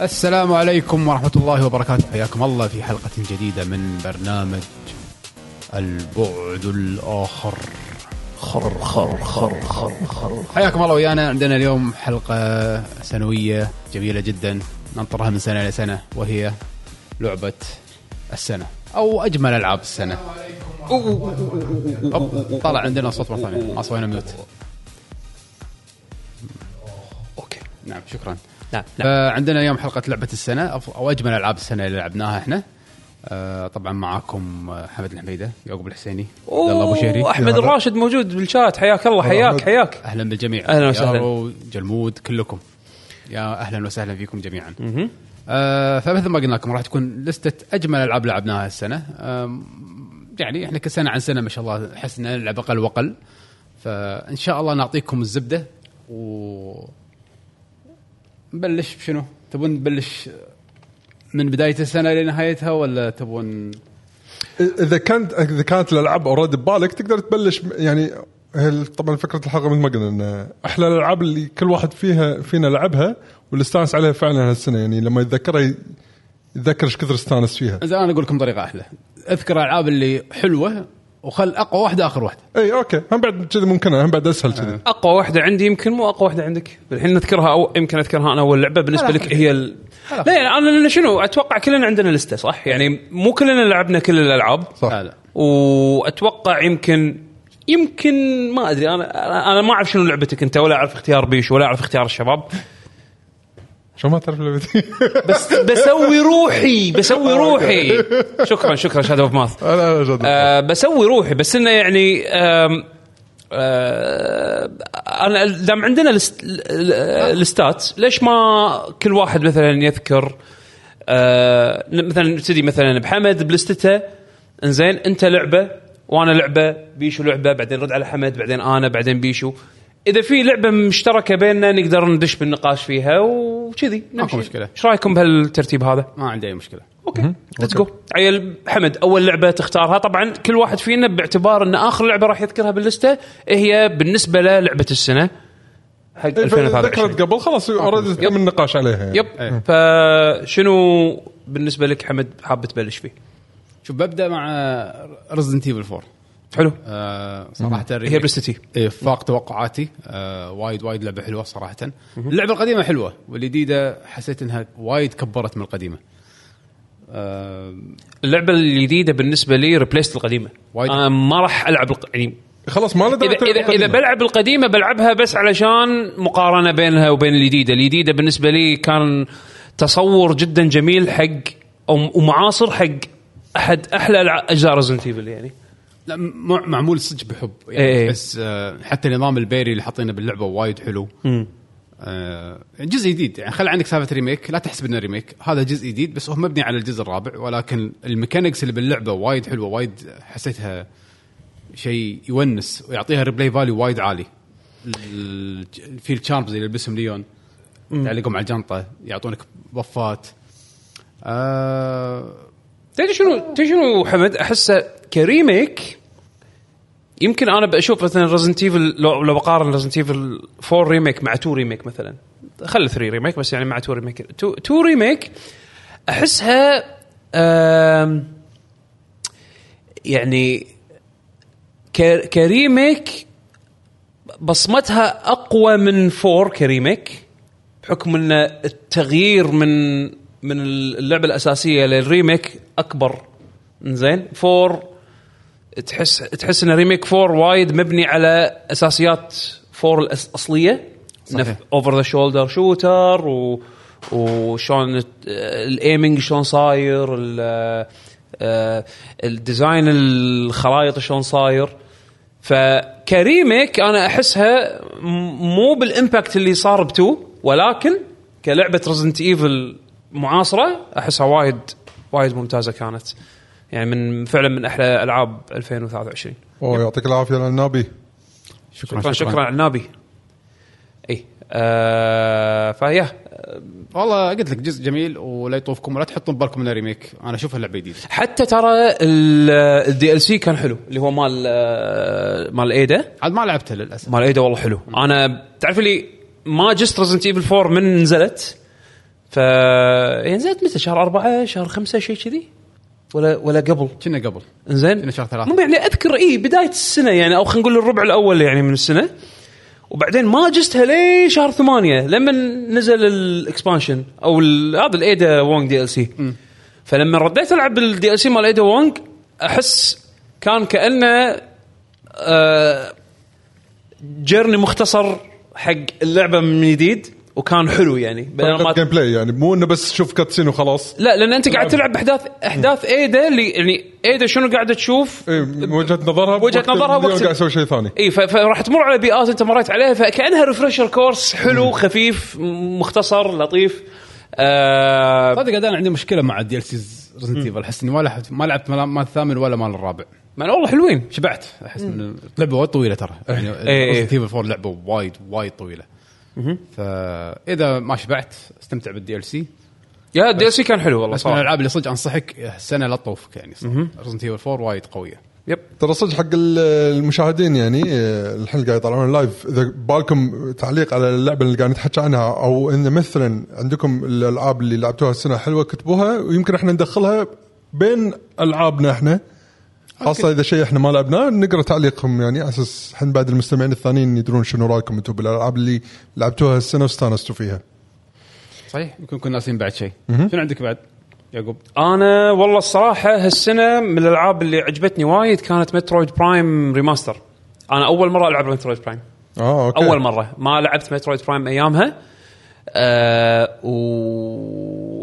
السلام عليكم ورحمة الله وبركاته. حياكم الله في حلقة جديدة من برنامج البعد الآخر. خر خر خر خر خر. حياكم الله ويانا. عندنا اليوم حلقة سنوية جميلة جدا. ننطرها من سنة لسنة وهي لعبة السنة أو أجمل ألعاب السنة. طلع عندنا صوت مرة ثانية. ما سوينا ميوت Okay. نعم شكرا. نعم نعم فعندنا اليوم حلقة لعبة السنة أف- أو أجمل ألعاب السنة اللي لعبناها إحنا. آه، طبعا معاكم آه، حمد الحميدة يعقوب الحسيني عبد الله أبو شهري. أحمد الراشد موجود بالشات. حياك الله حياك حياك. أهلا بالجميع. أهلاً وسهلاً. جلمود كلكم. يا أهلا وسهلا فيكم جميعا. آه فمثل ما قلنا لكم راح تكون لستة أجمل ألعاب لعبناها السنة. يعني إحنا كل سنه عن سنة ما شاء الله احس ان نلعب أقل وأقل. فإن شاء الله نعطيكم الزبدة و نبلش بشنو؟ تبون نبلش من بداية السنة لنهايتها ولا تبون؟ اذا كانت إذا كانت الألعاب already ببالك تقدر تبلش يعني طبعا فكرة الحلقة مثل ما قلنا إن إحلى الألعاب اللي كل واحد فيها فينا لعبها واللي استانس عليها فعلا هالسنة يعني لما يتذكرها يتذكر إيش كثر استانس فيها. زين أنا أقول لكم طريقة أحلى. أذكر الألعاب اللي حلوة وخل أقوى واحدة آخر واحدة إي okay. هم بعد كذي ممكن هم بعد أسهل كذي. أقوى واحدة عندي يمكن مو أقوى واحدة عندك. الحين نذكرها أو يمكن أذكرها أنا أول لعبة بالنسبة لك هي ال... لا يعني أنا لأن شنو أتوقع كلنا عندنا لستة صح؟ يعني مو كلنا لعبنا كل الألعاب. صح. لا وأتوقع يمكن يمكن ما أدري أنا أنا- أنا ما أعرف شنو لعبتك أنت ولا أعرف اختيار بيش ولا أعرف اختيار الشباب. شو ما تعرف لعبتي بس بسوي روحي بسوي روحي. شكرا شكرا شادو اوف ماث أنا جد. أه بسوي روحي بس إنه يعني آم، آه، أنا دام عندنا الست- ال- ال- الستات ليش ما كل واحد مثلا يذكر آه، مثلا نبتدي مثلا بحمد بلستته إنزين أنت لعبة وأنا لعبة بيشو لعبة بعدين رد على حمد بعدين أنا بعدين بيشو. إذا في لعبة مشتركة بيننا نقدر ندش بالنقاش فيها وكذي ماكو. مشكلة. إيش رأيكم بهالترتيب هذا؟ ما عندي أي مشكلة Okay let's go عيل حمد أول لعبة تختارها طبعا كل واحد فينا باعتبار إن آخر لعبة راح يذكرها باللستة هي بالنسبة له لعبه السنة حق 2023 ذكرت قبل خلاص already تم النقاش عليها يعني. yep إيه. فشنو بالنسبة لك حمد حاب تبلش فيه؟ شوف ببدأ مع Resident Evil 4 حلو. آه صراحة هي بلستتي إيه، فاق توقعاتي. آه وايد وايد لعبة حلوة صراحة. اللعبة القديمة حلوة والجديدة حسيت إنها وايد كبرت من القديمة. آه اللعبة الجديدة بالنسبة لي replaced القديمة. وايد. أنا ما راح ألعب الق... يعني خلاص ما اذا اذا إذا بلعب القديمة بلعبها بس علشان مقارنة بينها وبين الجديدة، الجديدة بالنسبة لي كان تصور جدا جميل حق ومعاصر حق أحد أحلى أجزاء Resident Evil يعني. لا معمول صدق بحب يعني إيه. بس آه حتى نظام ال parry اللي حاطينه باللعبة وايد حلو. آه جزء جديد يعني خلي عندك سالفة remake لا تحسب إنه remake هذا جزء جديد بس هو مبني على الجزء الرابع ولكن ال mechanics اللي باللعبة وايد حلوة وايد حسيتها شيء يونس ويعطيها replay value وايد عالي. ال- في ال charms اللي يلبسهم ليون تعلقهم على الجنطة يعطونك buffات آه تدري شنو؟ تدري شنو حمد؟ أحسه ك remake يمكن أنا بشوف مثلا Resident Evil لو لو بقارن Resident Evil 4 remake مع 2 remake مثلا. خلي 3 remake بس يعني مع 2 remake 2 remake أحسها يعني ك remake بصمتها أقوى من 4 ك remake بحكم إن التغيير من من اللعبة الأساسية لل remake أكبر. زين 4 تحس تحس إن remake 4 وايد مبني على أساسيات 4 الأصلية. صحيح. over the shoulder shooter و وشلون ال aiming شلون صاير ال- آه، ال design الخرائط شلون صاير. فك remake أنا أحسها مو بال impact اللي صار ب2 ولكن كلعبة Resident Evil معاصرة أحسها وايد وايد ممتازة كانت. يعني من فعلا من أحلى ألعاب 2023 أوه يعطيك العافية العنابي شكرا شكرا شكرا على النابي اي آه فيا والله قلت لك جزء جميل ولا يطوفكم ولا تحطون ببالكم انه remake أنا اشوفها لعبه جديدة. حتى ترى ال DLC كان حلو اللي هو مال آه، مال إيدا. عاد ما لعبتها للأسف. مال إيدا والله حلو. أنا تعرف لي ما جست Resident Evil 4 من نزلت؟ ف يعني نزلت متى؟ شهر أربعة شهر خمسة شيء كذي. ولا ولا قبل. كنا قبل. إنزين. كنا شهر ثلاثة. يعني أذكر اي بداية السنة يعني أو خلينا نقول الربع الأول يعني من السنة. وبعدين ما جستها لي شهر ثمانية لما نزل ال expansion أو هذا ال Ada Wong DLC فلما رديت ألعب ال DLC مال Ada Wong أحس كان كأنه آه journey مختصر حق اللعبة من جديد. وكان حلو يعني. ما game play يعني مو إنه بس شوف cutscene وخلاص. لا لأن أنت قاعد تلعب. بأحداث أحداث إيدا اللي يعني إيدا شنو قاعدة تشوف؟ إيه، من وجهة نظرها وجهة بوقت نظرها وقت- قاعد يسوي شيء ثاني. اي فراح تمر على بيئات أنت مريت عليها فكأنها refresher course حلو خفيف مختصر لطيف. آه صدق أنا عندي مشكلة مع ال DLCs Resident Evil أحس إني ما لعبت ما لعبت مال الثامن ولا مال الرابع. من والله حلوين. شبعت. أحس من اللعبه وايد طويلة ترى. يعني إيه. Resident Evil 4 لعبة وايد وايد طويلة. فاذا ما شبعت استمتع بال DLC يا ال DLC كان حلو والله بس من صراحة. الألعاب اللي صدق أنصحك السنة لا تطوفك يعني. Resident Evil 4 وايد قوية. yep. ترى صدق حق ال- المشاهدين يعني الحين قاعد يطلعون live إذا بالكم تعليق على اللعبة اللي قاعد نتحكى عنها أو إن مثلا عندكم الألعاب اللي لعبتوها السنة حلوة كتبوها ويمكن إحنا ندخلها بين ألعابنا إحنا. خاصة إذا شيء إحنا ما لعبناه نقرأ تعليقهم يعني على أساس إحنا بعد المستمعين الثانيين يدرون شنو رأيكم أنتم بالألعاب اللي لعبتوها السنة واستانستوا فيها. صحيح. يمكن كنا ناسين بعد شيء. شنو عندك بعد؟ يعقوب. أنا والله الصراحة هالسنة من الألعاب اللي عجبتني وايد كانت Metroid Prime Remaster أنا أول مرة ألعب Metroid Prime آه okay. أول مرة. ما لعبت Metroid Prime أيامها. آه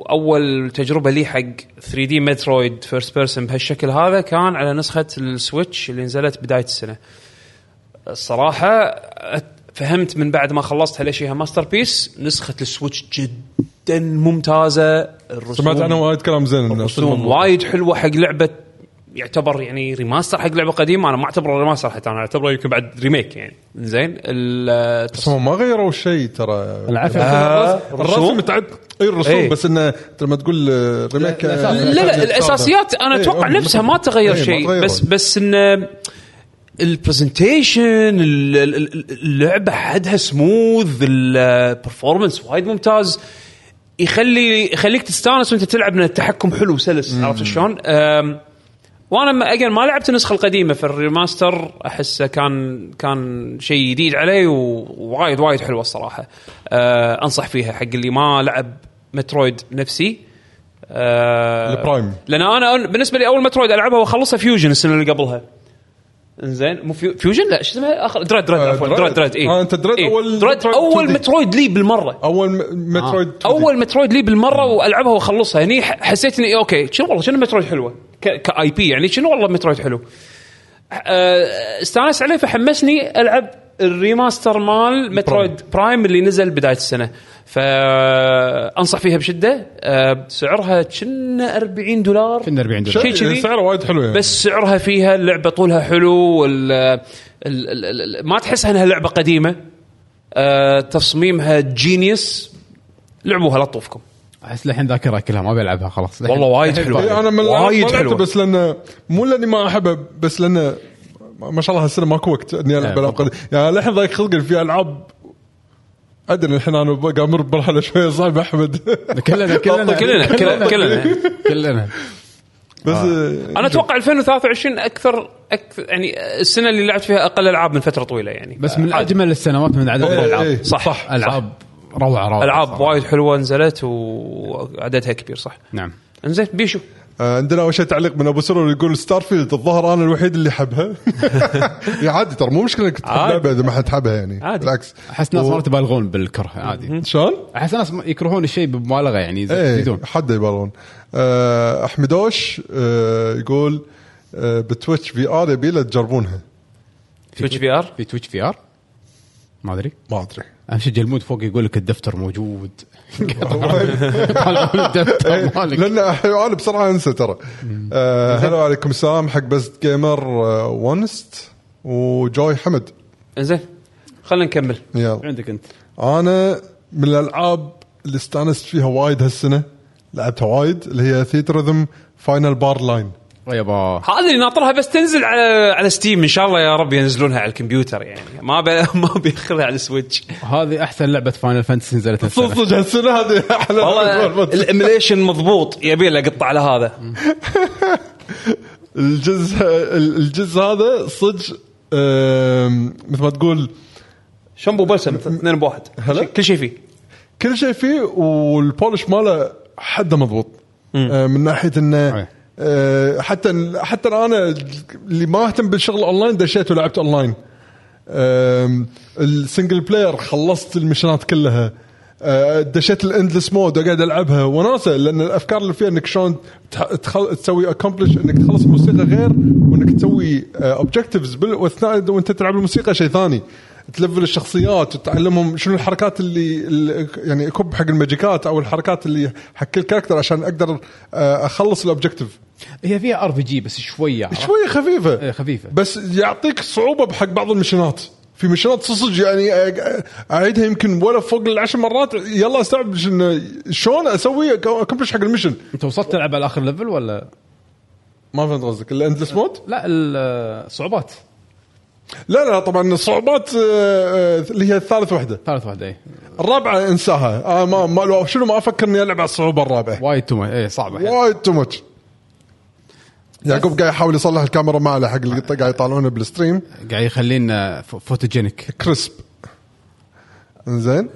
وأول تجربة لي حق 3D Metroid first person بهالشكل هذا كان على نسخة ال Switch اللي نزلت بداية السنة. الصراحة فهمت من بعد ما خلصت هي masterpiece نسخة ال Switch جدا ممتازة. الرسوم سمعت عنها وايد كلام زين إنه رسوم وايد حلوة حق لعبة يعتبر يعني remaster حق لعبة قديمة. أنا ما أعتبره remaster حتى أنا أعتبره يمكن بعد remake يعني. زين ال- بس هم ما غيروا شيء ترى. العافية. آه، الرسم تعد اي الرسوم إيه. بس إنه لما تقول آه، remake لا، آه، لا لا الأساسيات أنا إيه، أتوقع هم نفسها ما تغير ما شيء. بس بس إن ال presentation اللعبة حدها smooth ال performance وايد ممتاز. يخلي يخليك تستانس وأنت تلعب من التحكم حلو سلس عرفت شلون؟ وأنا ما أجل ما لعبت النسخة القديمة في ال remaster. أحسه كان كان شيء جديد علي ووايد وايد حلوة الصراحة. أه أنصح فيها حق اللي ما لعب Metroid نفسي. أه ال Prime. لأن أنا بالنسبة لي أول Metroid ألعبها وأخلصها Fusion السنة اللي قبلها. إنزين مو Fu- Fusion؟ لا شو اسمها؟ اخر Dread Dread آه، عفوا. Dread Dread اي آه، أنت Dread أول Dread Metroid أول 2D. Metroid لي بالمرة. أول م- Metroid 2D. أول Metroid لي بالمرة وألعبها وأخلصها. هني ح- حسيت إني okay شنو والله شنو Metroid حلوة؟ كاي بي يعني شنو والله Metroid حلو. آه، استانست عليه فحمسني ألعب ال remaster مال Metroid Prime اللي نزل بداية السنة. فأنصح فيها بشدة. آه، سعرها كنا 40 دولار. كنا 40 دولار. شيء كذي. سعره وايد حلو يعني. بس سعرها فيها اللعبة طولها حلو وال ال- ال- ال- ما تحسها إنها لعبة قديمة. آه، تصميمها genius لعبوها لا تطوفكم. أحس للحين ذاكرها كلها ما بيلعبها خلاص. والله وايد إيه، حلوة. أنا من وايد حلوة. بس لأنه مو لأني ما احبه بس لأنه ما شاء الله هالسنة ماكو وقت إني ألعب إيه، العاب. يعني للحين ضايق خلقي في ألعاب أدري الحين أنا قاعد أمر بمرحله شوية صعبه أحمد. كلنا كلنا كلنا كلنا كلنا كلنا. بس أنا أتوقع 2023 أكثر أكثر يعني السنة اللي لعبت فيها أقل ألعاب من فترة طويلة يعني. بس من أجمل السنوات من عدد إيه، الألعاب. إيه، صح. صح. ألعاب. روعة روعة ألعاب. وايد حلوة نزلت وعددها كبير صح. نعم. إنزين بيشو. آه، عندنا اول شيء تعليق من أبو سرور يقول Starfield الظاهر أنا الوحيد اللي حبها. يا عادي ترى مو مشكلة إنك تحب. لعبة إذا ما حد حبها يعني عادي. بالعكس. أحس ناس و- ما يبالغون بالكره عادي. شلون؟ أحس ناس يكرهون الشيء بمبالغة يعني إيه يزيدون حد يبالغون. آه، أحمدوش آه، يقول ب Twitch VR يبي تجربونها. تويتش في آر؟ في تويتش في آر؟ ما أدري. ما أدري. اهم شيء جلمود فوق يقول لك الدفتر موجود. الدفتر مالك. لأن أنا بسرعة أنسى ترى. آه، هلا عليكم السلام حق Best Gamer ونست وجوي حمد. إنزين خلينا نكمل. يلا. عندك أنت. أنا من الألعاب اللي استانست فيها وايد هالسنة لعبتها وايد اللي هي Theatrhythm Final Bar Line يابا. هذه اللي ناطرها بس تنزل على على Steam إن شاء الله يا رب ينزلونها على الكمبيوتر يعني. ما بي ما بياخذها على ال Switch هذه أحسن لعبة Final Fantasy نزلت السنة صدق هالسنة هذه أحلى والله ال emulation مضبوط. يبي له قطع على هذا. الجزء الجزء هذا صدق مثل ما تقول شامبو بلسم اثنين بواحد؟ كل شيء فيه. كل شيء فيه وال polish ماله حده مضبوط. آه، من ناحية إنه آه، حتى حتى أنا اللي ما اهتم بالشغل اونلاين دشيت ولعبت online ال single player خلصت المشنات كلها. آه، دشيت ال endless mode وقاعد ألعبها وناسة لأن الأفكار اللي فيها إنك شلون. تسوي accomplish إنك تخلص الموسيقى غير وإنك تسوي objectives وأثناء وأنت تلعب الموسيقى شيء ثاني. تلفل الشخصيات وتعلمهم شنو الحركات اللي, يعني يكب حق الماجيكات أو الحركات اللي حق كل character عشان أقدر آه، أخلص ال objective هي فيها RPG بس شوية؟ شوية خفيفة. إيه، خفيفة. بس يعطيك صعوبة بحق بعض المشنات في مشنات صدق يعني أعيدها يمكن ولا فوق العشر مرات. يلا أستوعب شلون أسوي accomplish حق ال mission. أنت وصلت تلعب على آخر level ولا؟ ما فهمت قصدك. ال endless mode؟ لا الصعوبات لا لا طبعا الصعوبات اللي هي الثالث وحدة. ثالث واحدة اي الرابعة أنساها. آه ما, ما شنو ما أفكر إني ألعب على الصعوبة الرابعة. وايد تو اي صعبة. وايد too much يعقوب قاعد يحاول يصلح الكاميرا ماله حق اللي قاعد يطالعونه بال stream. قاعد يخلينا photogenic crisp زين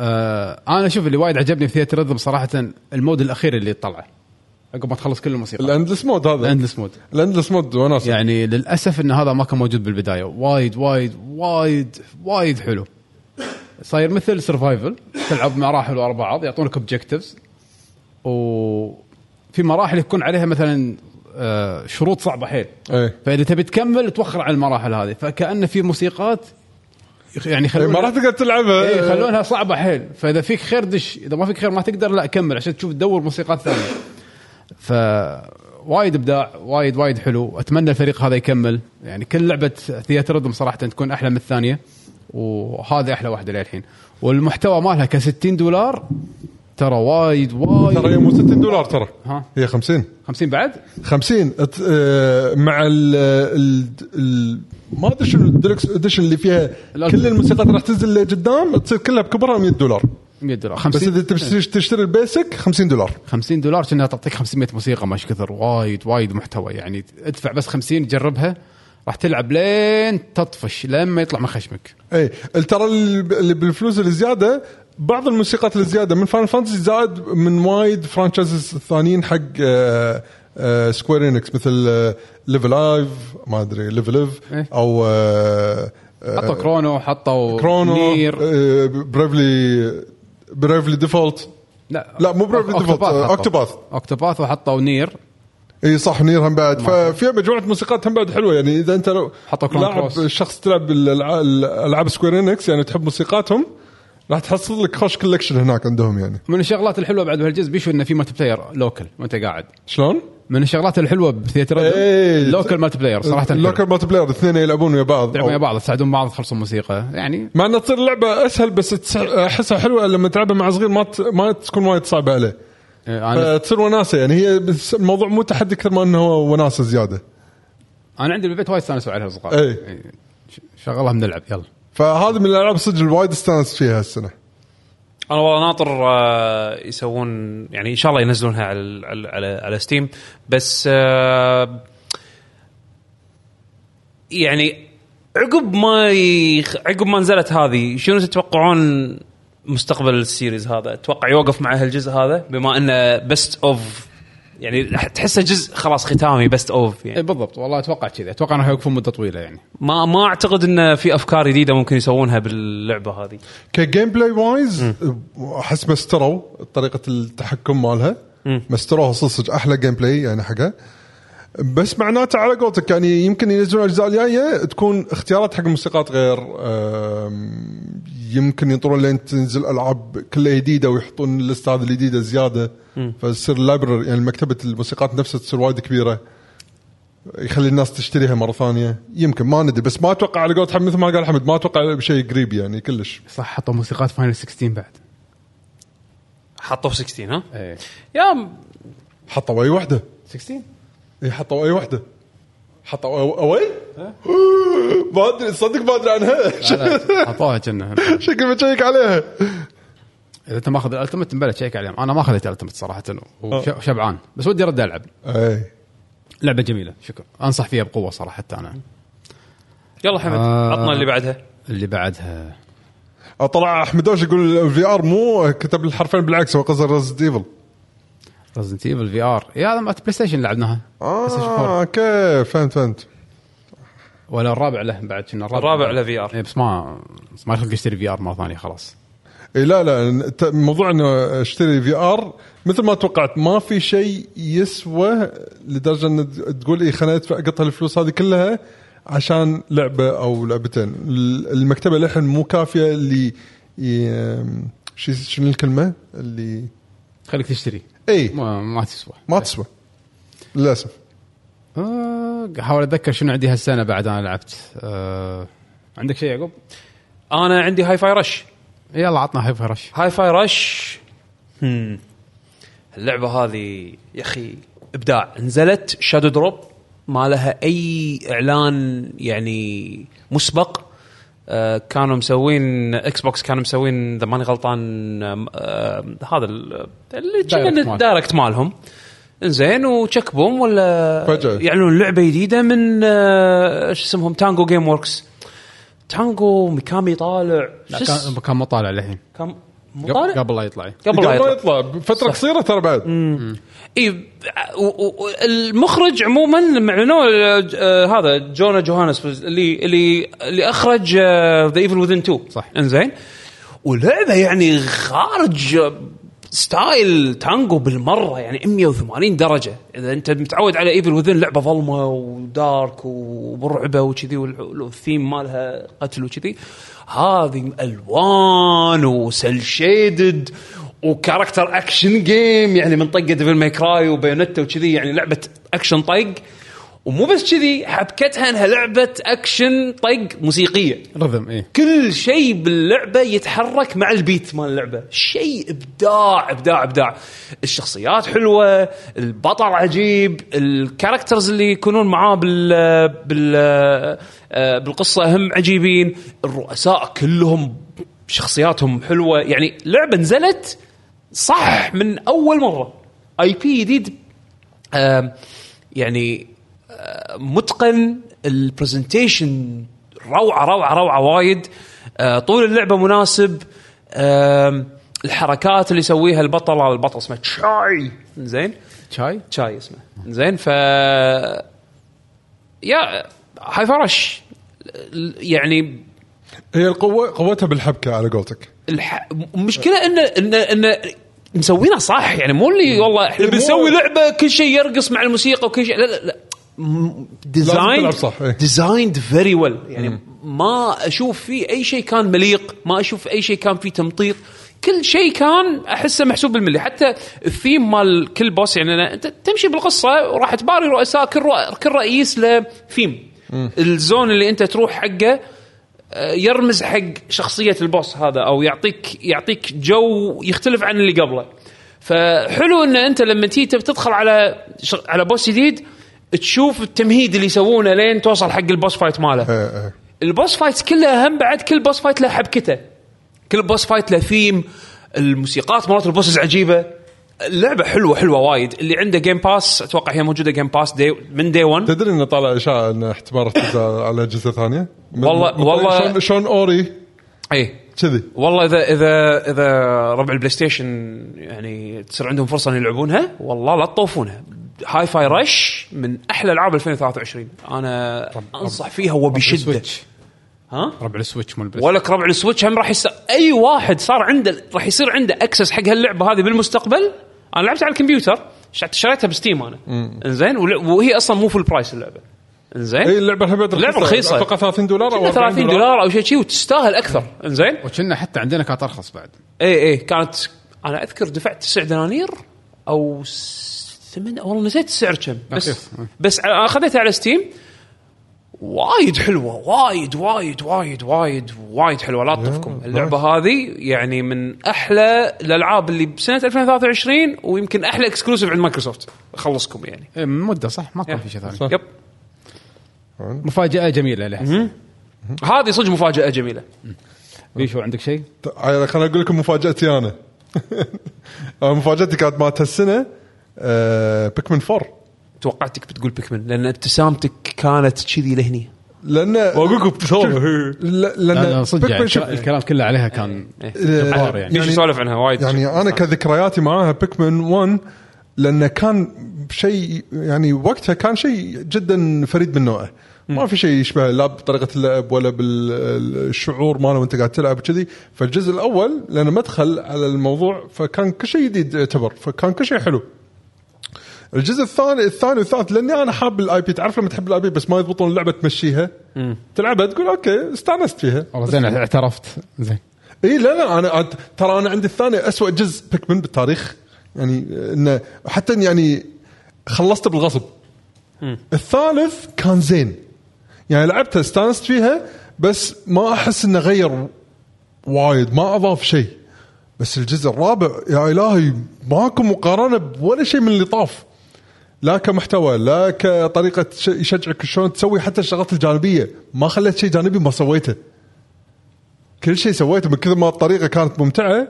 آه أنا أشوف اللي وايد عجبني في Theatrhythm صراحة ال mode الأخير اللي طلعه عقب ما تخلص كل الموسيقى. ال endless mode هذا. ال endless mode ال endless mode وناسه يعني للأسف إن هذا ما كان موجود بالبداية. وايد وايد وايد وايد حلو. صاير مثل survival تلعب مراحل ورا بعض يعطونك objectives وفي مراحل يكون عليها مثلا آه، شروط صعبة حيل. إيه. فإذا تبي تكمل توخر عن المراحل هذه. فكأن في موسيقات يخ- يعني إيه، يخلونها ما راح تقدر تلعبها. إيه يخلونها صعبة حيل. فإذا فيك خير دش إذا ما فيك خير ما تقدر لا كمل عشان تشوف تدور موسيقات ثانية. ف وايد إبداع وايد وايد حلو. أتمنى الفريق هذا يكمل. يعني كل لعبة Theatrhythm صراحة تكون أحلى من الثانية وهذه أحلى واحدة للحين. والمحتوى مالها ك 60 دولار ترى وايد وايد. ترى هي مو 60 دولار ترى. ها. هي 50 50 بعد؟ 50 أت- آه، مع ال ال ال ما أدري شنو ال deluxe edition اللي فيها الألبوم. كل الموسيقات راح تنزل لقدام تصير كلها بكبرها 100 دولار. 100 دولار. بس 50 إذا تبي تشتري ال basic 50 دولار. 50 دولار كأنها تعطيك 500 موسيقى مش كثر. وايد وايد محتوى. يعني ادفع بس 50 جربها. راح تلعب لين تطفش لين ما يطلع من خشمك. اي ترى اللي بالفلوس الزياده بعض الموسيقات الزيادة من Final Fantasy زاد من وايد franchises ثانيين حق آه، Square Enix مثل Live A Live ما أدري Live A Live إيه. أو آه، آه، حطوا Chrono حطوا Chrono NieR آه، Bravely Bravely Default لا لا، مو Bravely Default. Octopath Octopath وحطوا NieR إي صح NieR هم بعد. ففيها مجموعة موسيقات هم بعد حلوة. يعني إذا أنت لو حطوا Chrono لاعب. شخص تلعب الالعاب Square Enix يعني تحب موسيقاتهم راح تحصل لك خوش collection هناك عندهم يعني. من الشغلات الحلوة بعد بهالجزء بيشو إنه في multiplayer local وانت قاعد. شلون؟ من الشغلات الحلوة بثياتر إيه. local multiplayer صراحة ال local multiplayer الاثنين يلعبون ويا بعض. تلعبون ويا بعض تساعدون بعض تخلصون موسيقى. يعني مع انها تصير اللعبه أسهل بس أحسها حلوة لما تلعبها مع صغير ما ت- ما تكون وايد صعبة عليه. آه، أنا فتصير وناسة يعني. هي بس الموضوع مو تحدي أكثر ما إنه هو وناسة زيادة. أنا عندي بالبيت وايد استانسوا عليها الاصدقاء إيه. يعني ش- شغلها بنلعب يلا. فهذه من الألعاب صدق الوايد استانست فيها السنة أنا والله ناطر آه، يسوون يعني إن شاء الله ينزلونها على على, على Steam بس آه، يعني عقب ما يخ... عقب ما نزلت هذه شنو تتوقعون مستقبل ال series هذا؟ أتوقع يوقف مع هالجزء هذا؟ بما إنه best of يعني تحسه جزء خلاص ختامي best of يعني. بالضبط. والله أتوقع كذا. أتوقع إنه يوقفون مدة طويلة يعني. ما ما أعتقد انه في أفكار جديدة ممكن يسوونها باللعبة هذه. ك gameplay wise أحس مستروا طريقة التحكم مالها. مستروها صدق صدق أحلى gameplay يعني حقها بس معناته على قولتك يعني يمكن ينزلون الاجزاء الجاية تكون اختيارات حق الموسيقات غير يمكن ينطرون لين تنزل ألعاب كلها جديدة ويحطون ال list هذه الجديدة زيادة. فتصير ال library يعني مكتبة الموسيقات نفسها تصير وايد كبيرة. يخلي الناس تشتريها مرة ثانية. يمكن ما ندري. بس ما أتوقع على قولت حمد مثل ما قال حمد ما أتوقع بشيء قريب يعني كلش. صح حطوا موسيقات Final 16 بعد. حطوه في 16 ها؟ إيه. يا حطوا أي وحدة. 16 اي حطوا أي واحدة حطوا أو- ما أدري صدق ما أدري عنها. حطوها كنا. شكل بشيك عليها. إذا أنت ماخذ ال Ultimate مبلى تشيك عليهم أنا ما أخذت ال Ultimate صراحة وشبعان بس ودي أرد ألعب. أي. لعبة جميلة شكرا. أنصح فيها بقوة صراحة أنا. يلا حمد آه. عطنا اللي بعدها. اللي بعدها. طلع أحمد دوش يقول ال VR مو كتب الحرفين بالعكس هو قصد Resident Evil Resident Evil VR يا هذا PlayStation لعبناها. آه 4. Okay فهمت فهمت. ولا الرابع له بعد كنا الرابع؟ له VR. إيه، بس ما بس ما يخليك اشتري VR مرة ثانية خلاص. اي لا لا موضوع إنه أشتري VR مثل ما توقعت ما في شيء يسوى لدرجة إن تقول اي خليني أدفع أقطع الفلوس هذه كلها عشان لعبة أو لعبتين. ال- المكتبة للحين مو كافية اللي شنو الكلمة؟ اللي خليك تشتري. إي. ما, ما تسوى. ما تسوى. للأسف. آه، احاول أتذكر شنو عندي هالسنة بعد أنا لعبت. آه، عندك شيء يعقوب؟ أنا عندي Hi-Fi Rush. يلا عطنا Hi-Fi Rush Hi-Fi Rush. هم. اللعبة هذه يا أخي إبداع. نزلت shadow drop ما لها أي إعلان يعني مسبق. كانوا مسوين Xbox كانوا مسوين إذا ماني غلطان آه آه هذا ال- اللي. ال Direct مالهم. إنزين وتشك boom ولا فجأة. يعلنون لعبة جديدة من آه، إيش اسمهم؟ Tango Gameworks Tango ميكامي طالع لا كان كان مطالع الحين كان قبل مطالع؟ قبل لا يطلع. قبل لا يطلع. بفترة قصيرة ترى بعد. إي المخرج عموما لما آه، هذا John Johanas اللي اللي اللي أخرج The Evil Within 2 صح. إنزين. ولعبه يعني خارج style Tango بالمرة يعني 180 درجة. إذا أنت متعود على Evil Within لعبة ظلمة و dark ومرعبه وكذي والثيم مالها قتل وكذي. هذه ألوان و cel shaded و character action game يعني من طقة Devil May Cry و Bayonetta وكذي يعني لعبة اكشن طق. ومو بس كذي حبكتها إنها لعبة اكشن طق موسيقية. rhythm إيه. كل شيء باللعبة يتحرك مع ال beat مال اللعبة. شيء إبداع إبداع إبداع. الشخصيات حلوة البطل عجيب ال characters اللي يكونون معاه بال بال آه، بالقصة هم عجيبين. الرؤساء كلهم شخصياتهم حلوة. يعني لعبة نزلت صح. من أول مرة. IP جديد يعني متقن ال presentation روعة روعة روعة وايد. طول اللعبة مناسب. الحركات اللي يسويها البطل البطل اسمه Chai زين؟ شاي Chai اسمه. زين؟ ف يا Hi-Fi Rush يعني هي القوة قوتها بالحبكة على قولتك. الح... المشكلة انه انه انه مسوينها صح يعني مو اللي والله إحنا بنسوي لعبة كل شيء يرقص مع الموسيقى وكل شيء. لا لا لا. Design. Designed very well يعني ما أشوف فيه أي شيء كان مليق ما أشوف أي شيء كان فيه تمطيط. كل شيء كان أحسه محسوب بالملي. حتى الثيم مال كل boss يعني أنا انت تمشي بالقصة وراح تباري رؤساء كل كل رئيس له theme ال zone اللي أنت تروح حقه يرمز حق شخصية ال boss هذا أو يعطيك يعطيك جو يختلف عن اللي قبله. فحلو إن أنت لما تيجي تدخل على على boss جديد تشوف التمهيد اللي يسوونه لين توصل حق ال boss fight ماله. إيه، إيه. ال boss fights كلها هم بعد كل boss fight له حبكته. كل boss fight له ثيم الموسيقات مرات ال bosses عجيبة. اللعبه حلوة حلوة وايد. اللي عنده Game Pass أتوقع هي موجودة Game Pass day من day 1 تدري إنه طالع إشاعة إن احتمال تنزل على اجهزه ثانية؟ والله- والله- شلون شلون أوري. اي كذي. والله اذا اذا إذا ربع ال Play Station يعني تصير عندهم فرصة ان يلعبونها والله لا تطوفونها Hi-Fi Rush من أحلى ألعاب 2023 أنا أنصح فيها وبشدة. ال Switch. ها؟ ربع ال Switch مال ولك ربع ال Switch هم راح يصير أي واحد صار عنده راح يصير عنده access حق هاللعبة هذه بالمستقبل أنا لعبت على الكمبيوتر شريتها ب Steam أنا. إنزين وهي أصلا مو full price اللعبة. إنزين. اي اللعبة هبه لعبة رخيصة. أتوقع 30 دولار أو 30 40 دولار. أو شيء شيء وتستاهل أكثر. إنزين. وكنا حتى عندنا كانت أرخص بعد. اي اي كانت أنا أذكر دفعت تسع دنانير أو ثمان والله نسيت السعر كم. بس. بس خذيتها على Steam وايد حلوة وايد وايد وايد وايد وايد حلوة. لا تطوفكم اللعبة هذه يعني من أحلى الألعاب اللي بسنة 2023 ويمكن أحلى exclusive عند مايكروسوفت. اخلصكم يعني. إيه، من مدة صح؟ ما كان في شيء ثاني. Yep. مفاجأة جميلة لحسن هذه صدق مفاجأة جميلة. بيشو عندك شيء؟ ط- خليني أقول لكم مفاجأتي أنا. آه، مفاجأتي كانت مالت هالسنة آه، بيكمن 4 توقعتك بتقول بيكمن لأن ابتسامتك كانت كذي لهني. لأن واقول لك ابتسامه لا- لا لا لأن صدق يعني الكلام كله عليها كان آه، جبار يعني. نيجي نسولف عنها وايد. يعني أنا كذكرياتي معاها بيكمن 1 لأنه كان شيء يعني وقتها كان شيء جدا فريد من نوعه. ما في شيء يشبه لا بطريقة اللعب ولا بالشعور ماله وأنت قاعد تلعب كذي فالجزء الأول لأنه مدخل على الموضوع فكان كل شيء جديد يعتبر فكان كل شيء حلو. الجزء الثاني الثاني والثالث لأني أنا حاب ال IP تعرف لما تحب ال IP بس ما يضبطون اللعبة تمشيها؟ تلعبها تقول okay استانست فيها. والله زين اعترفت. زين. إي لا لا أنا ترى أنا عندي الثاني أسوأ جزء Pikmin بالتاريخ. يعني إنه حتى يعني خلصته بالغصب. الثالث كان زين. يعني لعبته استانست فيها بس ما أحس إنه غير وايد ما أضاف شيء. بس الجزء الرابع يا إلهي ماكو مقارنة بولا شيء من اللي طاف. لا كمحتوى لا كطريقة يشجعك شلون تسوي حتى الشغلات الجانبية. ما خليت شيء جانبي ما سويته. كل شيء سويته من كثر ما الطريقة كانت ممتعة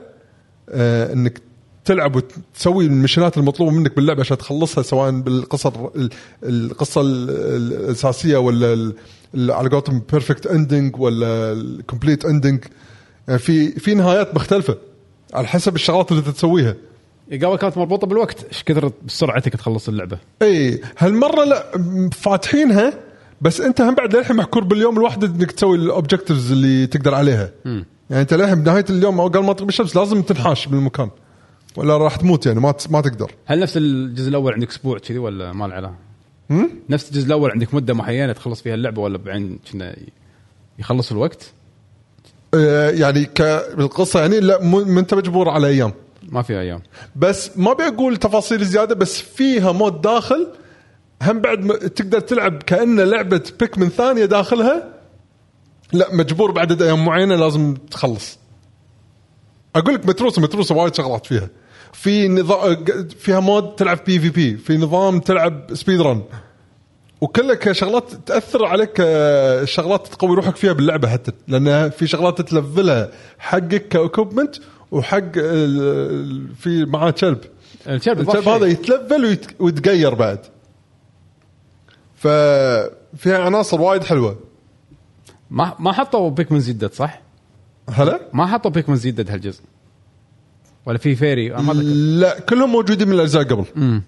آه إنك تلعب وتسوي ال mission ات المطلوبة منك باللعبة عشان تخلصها سواء بالقصة ال- القصة ال- ال- الأساسية ولا على قولتهم perfect ending ولا ال complete ending يعني في في نهايات مختلفة على حسب الشغلات اللي تسويها. قبل كانت مربوطة بالوقت. إيش كثر بسرعتك تخلص اللعبة؟ إي هالمرة لا م- فاتحينها بس أنت هم بعد للحين محكور باليوم الواحد إنك تسوي الاوبجكتيفز اللي تقدر عليها. يعني أنت للحين بنهاية اليوم أو قبل ما تغيب الشمس لازم تنحاش بالمكان. ولا راح تموت يعني ما ما تقدر. هل نفس الجزء الأول عندك أسبوع كذي ولا ما له علاقة؟ نفس الجزء الأول عندك مدة معينة تخلص فيها اللعبة ولا بعين كنا يخلص الوقت؟ يعني كالقصه يعني لا ما انت مجبور على أيام. ما في أيام. بس ما ابي أقول تفاصيل زيادة بس فيها mode داخل. هم بعد م- تقدر تلعب كأنه لعبة Pikmin ثانية داخلها لا مجبور بعدد أيام معينة لازم تخلص. أقول لك متروسة متروسة وايد شغلات فيها. في نظام فيها mode تلعب PvP في نظام تلعب speed run وكلها كشغلات تأثر عليك شغلات تقوي روحك فيها باللعبة حتى لأن في شغلات تلفلها حقك ك equipment وحق في معاه كلب. الكلب الكلب هذا. يتلفل ويت- ويتغير بعد. ففيها عناصر وايد حلوة. ما ما حطوا Pikmin يديدة صح؟ هلا؟ ما حطوا Pikmin يديدة هالجزء. ولا في fairy ما. لا كلهم موجودين من الأجزاء قبل.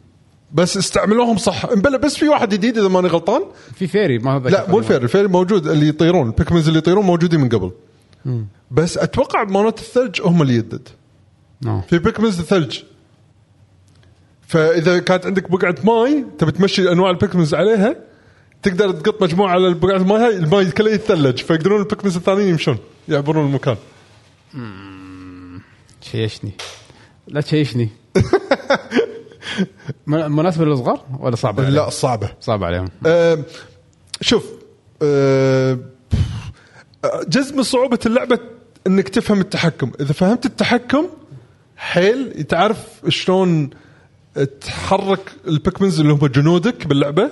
بس استعملوهم صح. بلا بس في واحد جديد إذا ماني غلطان. في fairy ما لا مو ال fairy ال fairy موجود اللي يطيرون ال Pikmins اللي يطيرون موجودين من قبل. بس أتوقع مالت الثلج هم اللي يدد. No. في Pikmins ثلج فإذا كانت عندك بقعة ماي تبي تمشي أنواع ال Pikmins عليها تقدر تقط مجموعة على بقعة الماي هاي الماي كله يتثلج فيقدرون ال Pikmins الثانيين يمشون يعبرون المكان. تشيشني لا تشيشني مناسبة للصغار ولا صعبة عليهم؟ لا صعبة. صعبة عليهم. آه، شوف آه، جزء من صعوبة اللعبة إنك تفهم التحكم، إذا فهمت التحكم حيل تعرف شلون تحرك ال Pikmins اللي هم جنودك باللعبة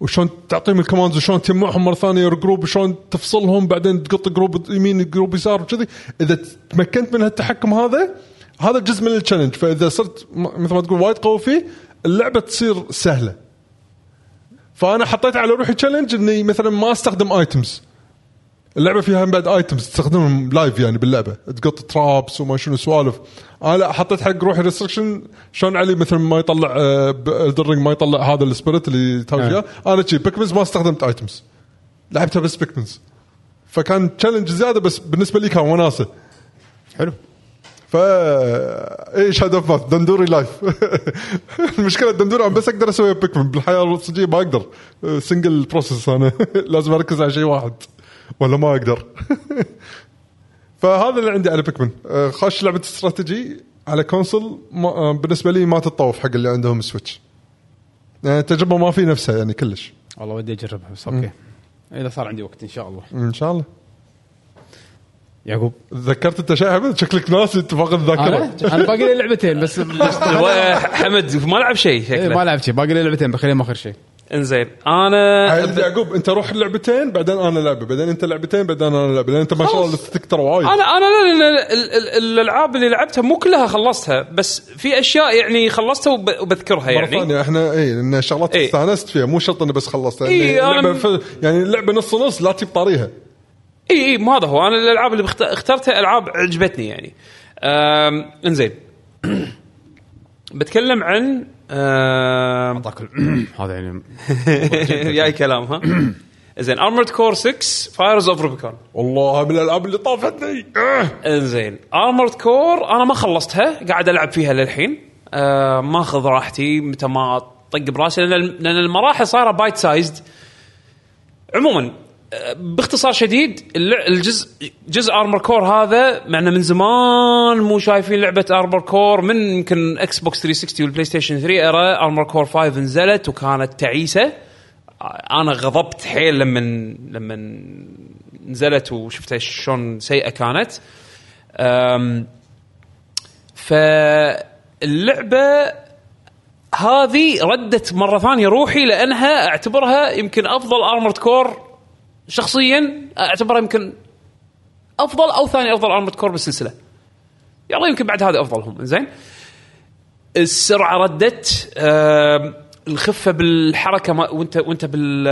وشلون تعطيهم ال commands وشلون تجمعهم مرة ثانية group وشلون تفصلهم بعدين تقط group يمين group يسار وكذي. إذا تمكنت من هالتحكم هذا هذا جزء من ال challenge فإذا صرت مثل ما تقول وايد قوي فيه اللعبة تصير سهلة. فأنا حطيت على روحي challenge إني مثلا ما أستخدم items اللعبة فيها بعد items تستخدمهم live يعني باللعبة. تقط traps وما شنو سوالف. أنا لا حطيت حق روحي restriction شلون علي مثلا ما يطلع الدرينج ما يطلع هذا ال spirit اللي تاوي فيها. أنا شي Pikmins ما استخدمت items لعبتها بس بيكمنز فكان تشالنج زيادة بس بالنسبة لي كان وناسة. حلو. فا اي شادو اوف ماث دندوري لايف المشكلة الدندوري أنا بس أقدر اسويها بيكمن بالحياة الصجية ما أقدر. سنجل بروسس أنا. لازم أركز على شيء واحد. ولا ما أقدر. فهذا اللي عندي على بيكمن. آه، خاش لعبة استراتيجي على كونسول ما آه، بالنسبة لي ما تتطوف حق اللي عندهم سويتش. يعني التجربه ما في نفسها يعني كلش. والله ودي أجربها بس أوكي. إذا صار عندي وقت إن شاء الله. إن شاء الله. يعقوب؟ تذكرت أنت شيء حمد شكلك ناسي أنت فاقد الذاكره أنا؟ أنا باقي لي لعبتين بس, حمد ما لعب شيء إيه، ما شكله. لعبت شيء باقي لي لعبتين بخليهم آخر شيء. إنزين أنا عيل يعقوب أنت روح لعبتين بعدين أنا لعبة بعدين أنت لعبتين بعدين أنا لعبة لأن أنت ما شاء الله ترى وايد. أنا أنا لا لا ال- ال- الألعاب اللي لعبتها مو كلها خلصتها بس في أشياء يعني خلصتها وب- وبذكرها مرة يعني. ثانية إحنا اي لأن شغلات إيه. استانست فيها مو شرط انه بس خلصتها إيه، يعني أنا- اللعبه ف... يعني اللعبه نص نص لا تجيب طاريها. اي اي ما هذا هو. أنا الألعاب اللي بخت- اخترتها ألعاب عجبتني يعني. أم، إنزين. بتكلم عن أعطاك هذا يعني جاي كلام ها؟ زين Armored Core 6 Fires of Rubicon والله من الألعاب اللي طافتني. آه. إنزين Armored Core أنا ما خلصتها قاعد ألعب فيها للحين. آه ماخذ راحتي متى ما طق براسي لأن المراحل صايرة bite sized عموما باختصار شديد الجزء جزء Armored Core هذا معنا من زمان مو شايفين لعبة Armored Core من يمكن Xbox 360 وال PlayStation 3 ارا Armored Core 5 نزلت وكانت تعيسة. أنا غضبت حيل لما لما نزلت وشفتها شلون سيئة كانت. فاللعبة هذه ردت مرة ثانية روحي لأنها أعتبرها يمكن أفضل Armored Core شخصيا اعتبرها يمكن أفضل أو ثاني أفضل Armored Core بالسلسلة. يلا يمكن بعد هذا أفضلهم. زين. السرعة ردت الخفة بالحركة ما وانت وانت بال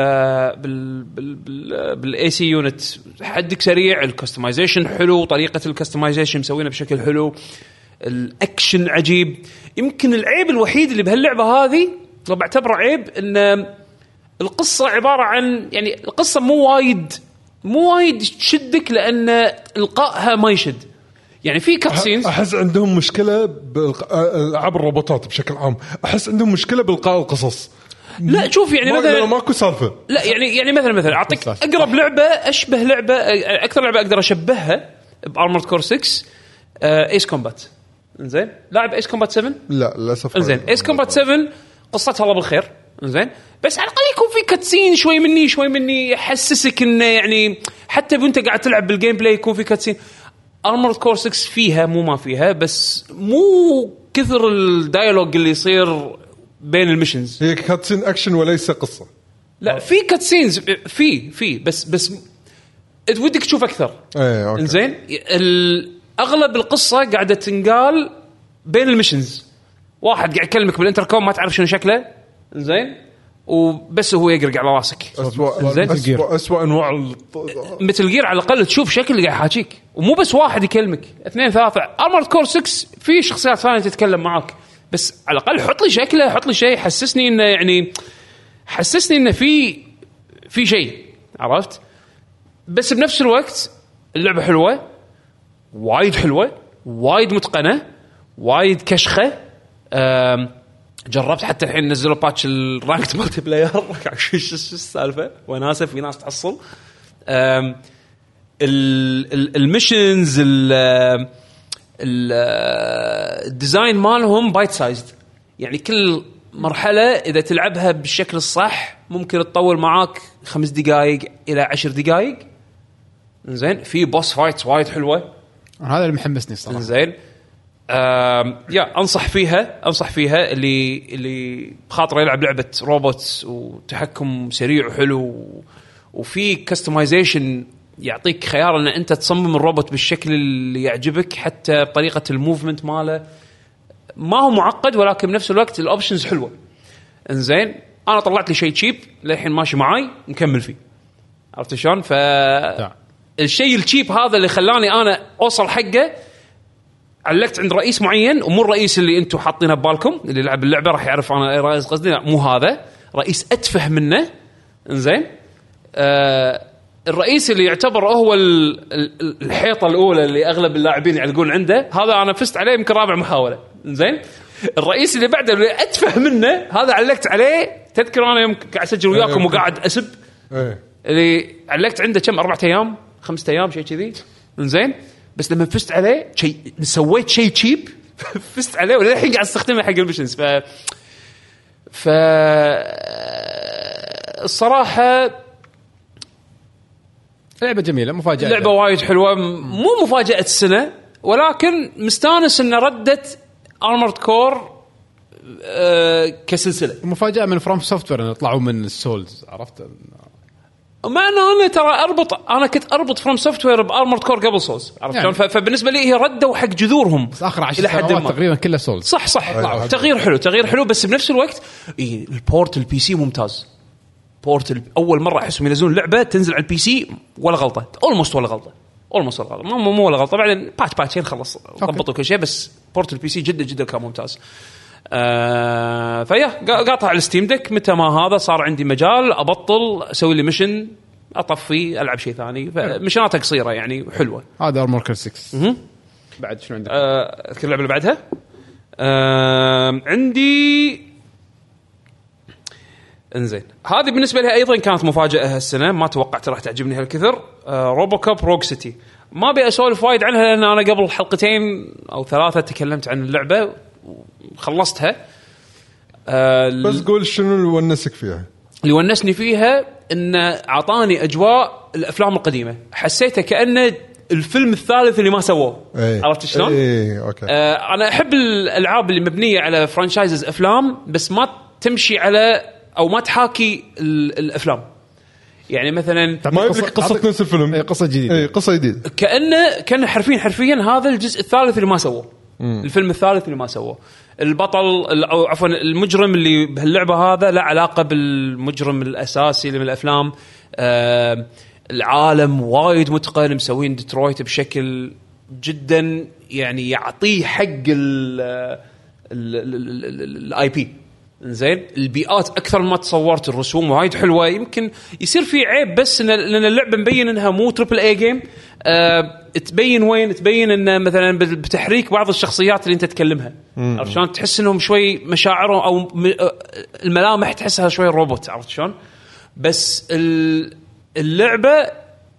بال بال بال بال AC unit حدك سريع ال customization حلو طريقة الكستمايزيشن مسوينها بشكل حلو. الأكشن عجيب. يمكن العيب الوحيد اللي بهاللعبة هذه بعتبره عيب إن القصة عبارة عن يعني القصة مو وايد مو وايد تشدك لأن إلقائها ما يشد. يعني في cutscenes أحس عندهم مشكلة بالعاب الروبوتات بشكل عام. أحس عندهم مشكلة بإلقاء القصص. لا شوف يعني ما- مثلا ماكو سالفة. لا يعني يعني مثلا مثلا أعطيك. أقرب لعبة أشبه لعبة أكثر لعبة أقدر أشبهها ب Armored Core 6 Ace Combat زين لاعب Ace Combat 7 لا للأسف إنزين Ace Combat 7 قصتها الله بالخير. إنزين؟ بس على الأقل يكون في cutscene شوي مني شوي مني يحسسك إنه يعني حتى وانت قاعد تلعب بال gameplay يكون في cutscene Armored Core 6 فيها مو ما فيها بس مو كثر ال dialogue اللي يصير بين ال missions. هي cutscene action وليس قصة. لا في cutscenes في في بس بس ودك تشوف أكثر. إيه أوكي. ال- أغلب القصة قاعدة تنقال بين ال missions. واحد قاعد يكلمك بالإنتركوم ما تعرف شنو شكله. إنزين؟ وبس هو يقرق على راسك. اسوء زين. اسوء اسوء أنواع الط- مثل جير على الأقل تشوف شكل اللي قاعد يحاكيك. ومو بس واحد يكلمك. اثنين ثلاثة. Armored Core 6 في شخصيات ثانية تتكلم معاك. بس على الأقل حط لي شكله حط لي شيء حسسني إنه يعني حسسني إنه في في شيء. عرفت؟ بس بنفس الوقت اللعبة حلوة وايد حلوة وايد متقنة وايد كشخة. أم، جربت حتى الحين نزلوا patch ال ranked multiplayer. شو السالفة؟ وناسه في ناس تحصل أم، ال- ال- ال missions ال- ال- ال design مالهم bite sized يعني كل مرحلة إذا تلعبها بالشكل الصح ممكن تطول معاك خمس دقائق إلى عشر دقائق زين في boss fights وايد حلوة. هذا اللي محمسني الصراحة. زين يا أنصح فيها أنصح فيها اللي اللي بخاطره يلعب لعبة روبوتس وتحكم سريع وحلو وفي customization يعطيك خيار إن أنت تصمم الروبوت بالشكل اللي يعجبك حتى طريقه ال movement ماله. ما هو معقد ولكن بنفس الوقت ال options حلوة. إنزين أنا طلعت لي شيء cheap للحين ماشي معاي مكمل فيه. عرفت شلون؟ ف الشيء ال cheap هذا اللي خلاني أنا أوصل حقه علقت عند رئيس معين ومو الرئيس اللي أنتم حاطينه ببالكم اللي يلعب اللعبة راح يعرف أنا اي رئيس قصدي لا، مو هذا. رئيس أتفه منه. إنزين. آه الرئيس اللي يعتبر هو ال- ال- الحيطة الأولى اللي أغلب اللاعبين يعلقون عنده هذا أنا فزت عليه يمكن رابع محاولة. إنزين. الرئيس اللي بعده اللي أتفه منه هذا علقت عليه تذكر أنا يوم قاعد أسجل وياكم وقاعد أسب؟ إيه. اللي علقت عنده كم؟ أربعة أيام خمسة أيام شيء كذي. إنزين. بس لما فزت عليه شيء سويت شيء تشيب فزت عليه وللحين قاعد أستخدمه حق ال missions ف ف الصراحة لعبة جميلة مفاجأة. لعبة وايد حلوة. مو مفاجأة السنة ولكن مستانس إن ردت Armored Core آه كسلسلة. مفاجأة من FromSoftware طلعوا من ال Souls عرفت؟ مع انه أنا ترى اربط أنا كنت أربط FromSoftware ب Armored Core قبل Souls عرفت يعني. شلون؟ فبالنسبة لي هي ردوا حق جذورهم بس آخر عشر إلى حد سنوات ما تقريبا كلها Souls صح صح أيوة. تغيير حلو تغيير حلو بس بنفس الوقت إيه ال port ال PC ممتاز port أول مرة أحسهم ينزلون لعبة تنزل على ال PC ولا غلطة almost ولا غلطة almost ولا غلطة مو مو- مو ولا غلطة بعدين patch patchين خلص ضبطوا كل شيء بس port ال PC جدا جدا كان ممتاز آه فيا قا- قاطع على ال Steam Deck متى ما هذا صار عندي مجال أبطل أسوي لي mission أطفي ألعب شيء ثاني. ف missionاته قصيرة يعني حلوة. هذا Armored Core 6 بعد شنو عندك؟ آه، أذكر اللعبة اللي بعدها. آه عندي انزين. هذه بالنسبة لي أيضا كانت مفاجأة هالسنة. ما توقعت راح تعجبني هالكثر. آه روبو كاب روج سيتي ما أبي أسولف وايد عنها لأن أنا قبل حلقتين أو ثلاثة تكلمت عن اللعبة. وخلصتها آه بس قول شنو اللي ونسك فيها؟ اللي ونسني فيها انه أعطاني أجواء الأفلام القديمة. حسيته كانه الفيلم الثالث اللي ما سووه. إيه. عرفت شلون؟ إيه أوكي. آه أنا أحب الألعاب اللي مبنية على franchises أفلام بس ما تمشي على أو ما تحاكي ال- الأفلام. يعني مثلا ما يبيك قصه نفس الفيلم. إيه، قصة جديدة. اي قصة جديدة. كانه كأن حرفيا حرفيا هذا الجزء الثالث اللي ما سووه. الفيلم الثالث اللي ما سووه البطل ال- أو عفوا المجرم اللي بهاللعبه هذا له علاقه بالمجرم الاساسي اللي من الافلام آه العالم وايد متقن مسوين ديترويت بشكل جدا يعني يعطيه حق ال IP زين البيئات أكثر ما تصورت الرسوم وايد حلوة يمكن يصير في عيب بس إن لأن اللعبه مبين انها مو triple A game آه تبين وين؟ تبين انه مثلا بتحريك بعض الشخصيات اللي أنت تكلمها. عرفت شلون؟ تحس إنهم شوي مشاعرهم أو م- آه، الملامح تحسها شوي روبوت عرفت شلون؟ بس ال- اللعبة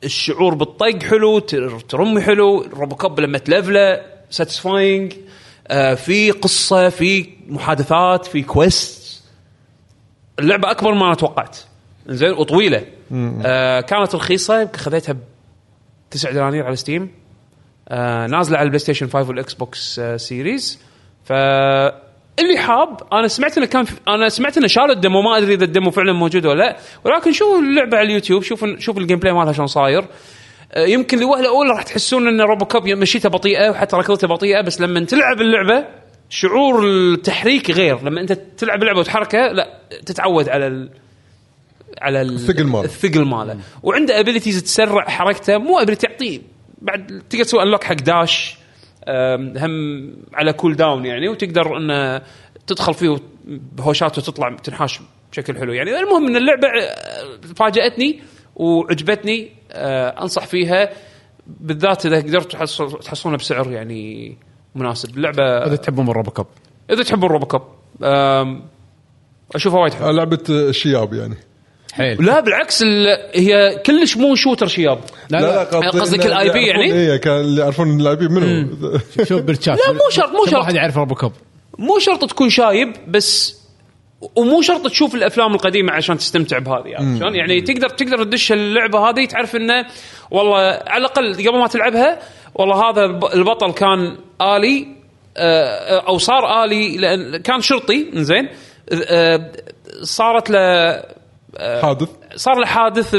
الشعور بالطق حلو تر- ترمي حلو روبوكوب لما تلفله satisfying آه في قصة في محادثات في quest اللعبة أكبر ما أنا توقعت. زين وطويلة. آه كانت رخيصة خذيتها ب 9 دنانير على Steam آه نازلة على ال PlayStation 5 وال Xbox آه Series ف اللي حاب أنا سمعت إنه كان أنا سمعت إنه شالوا ال demo ما أدري إذا ال demo فعلا موجود ولا لا. ولكن شوفوا اللعبة على اليوتيوب شوفوا شوف ال gameplay مالها شلون صاير. آه، يمكن لوهله اولى راح تحسون إن روبوكوب مشيته بطيئة وحتى ركضته بطيئة بس لما تلعب اللعبة شعور التحريك غير. لما أنت تلعب اللعبة وتحركها لا تتعود على ال... على ال- الثقل ماله. الثقل ماله. وعنده abilities تسرع حركته مو ability تعطيه بعد تقدر تسوي unlock حق dash هم على cooldown يعني وتقدر إنه تدخل فيه بهوشات وتطلع تنحاش بشكل حلو. يعني المهم إن اللعبة أه، فاجأتني وعجبتني أه، أنصح فيها. بالذات إذا قدرتوا تحصل- تحصلونها بسعر يعني مناسب. اللعبه إذا تحبون من روبوكوب إذا تحبون أم، أشوفها وايد حلوة لعبة الشياب يعني. حيل. لا بالعكس ال- هي كلش مو شوتر شياب. لا لا, قصدك ال IP يعني؟ اي كان اللي يعرفون اللاعبين منو شوف بالشات. لا، مو شرط- مو شرط. واحد يعرف روبوكوب مو شرط تكون شايب بس ومو شرط تشوف الأفلام القديمة عشان تستمتع بهذه عرفت شلون؟ يعني تقدر تقدر تدش اللعبة هذه تعرف إنه والله على الأقل قبل ما تلعبها والله هذا الب- البطل كان آلي آه، أو صار آلي لأن كان شرطي زين صارت له حادث؟ صار له حادث